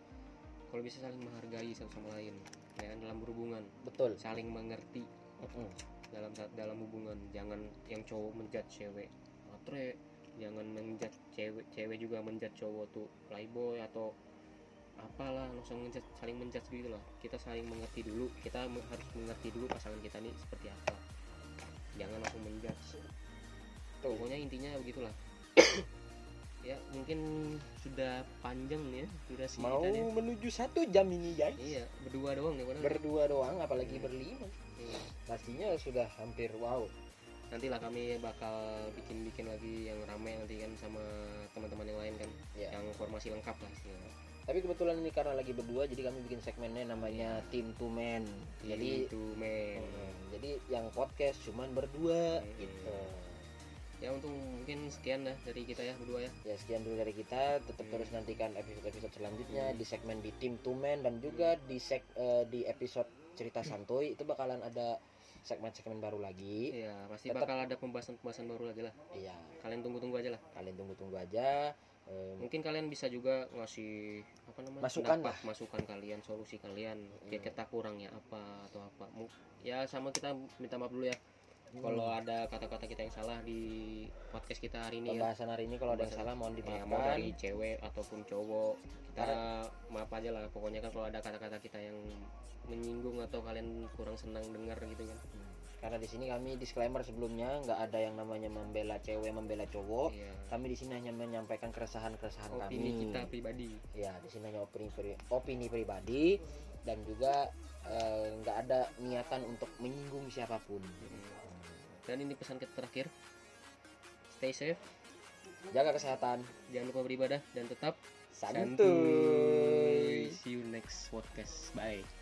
kalau bisa saling menghargai satu sama lain. Ya kan dalam berhubungan. Betul. saling mengerti. Mm-mm. Dalam dalam hubungan. Jangan yang cowok menjat cewek. Matre jangan menjat cewek cewek juga menjat cowok tuh. Playboy atau apalah langsung menjat saling menjat gitu lah. Kita saling mengerti dulu kita harus mengerti dulu pasangan kita ini seperti apa. Jangan langsung menjat pokoknya intinya begitulah ya mungkin sudah panjang nih ya durasi Mau kita nih menuju satu jam ini guys. iya berdua doang nih padahal. Berdua doang, apalagi berlima. Iya. Pastinya sudah hampir wow. nantilah kami bakal bikin-bikin lagi yang ramai nanti kan sama teman-teman yang lain kan Ya. yang formasi lengkap lah istilahnya. Tapi kebetulan ini karena lagi berdua, jadi kami bikin segmennya namanya Team to Man. Jadi itu men Mm, jadi yang podcast cuman berdua Hmm. gitu. Ya untuk mungkin sekian dah dari kita ya berdua ya Ya sekian dulu dari kita. Tetap Hmm. terus nantikan episode-episode selanjutnya Hmm. di segmen di Team to Man dan juga di seg eh, di episode cerita santuy itu bakalan ada segmen-segmen baru lagi. iya pasti Tetap- bakal ada pembahasan-pembahasan baru lagi lah Iya, kalian tunggu-tunggu aja lah kalian tunggu-tunggu aja. Em, mungkin kalian bisa juga ngasih apa namanya Masukan pendapat, masukan kalian solusi kalian Hmm. kita kurangnya apa atau apa ya sama kita minta maaf dulu ya hmm, kalau ada kata-kata kita yang salah di podcast kita hari ini ya pembahasan hari ini kalau ada yang salah mohon Ya, dimaafkan. mau dari cewek ataupun cowok kita maaf aja lah pokoknya kan kalau ada kata-kata kita yang menyinggung atau kalian kurang senang dengar gitu kan Karena di sini kami disclaimer sebelumnya nggak ada yang namanya membela cewek, membela cowok. Iya. Kami di sini hanya menyampaikan keresahan-keresahan opini kami. kita pribadi Ya, di sini hanya opini pri- opini pribadi dan juga eh, nggak ada niatan untuk menyinggung siapa pun. Dan ini pesan kita terakhir. Stay safe. Jaga kesehatan. jangan lupa beribadah dan tetap Santuy. see you next podcast. Bye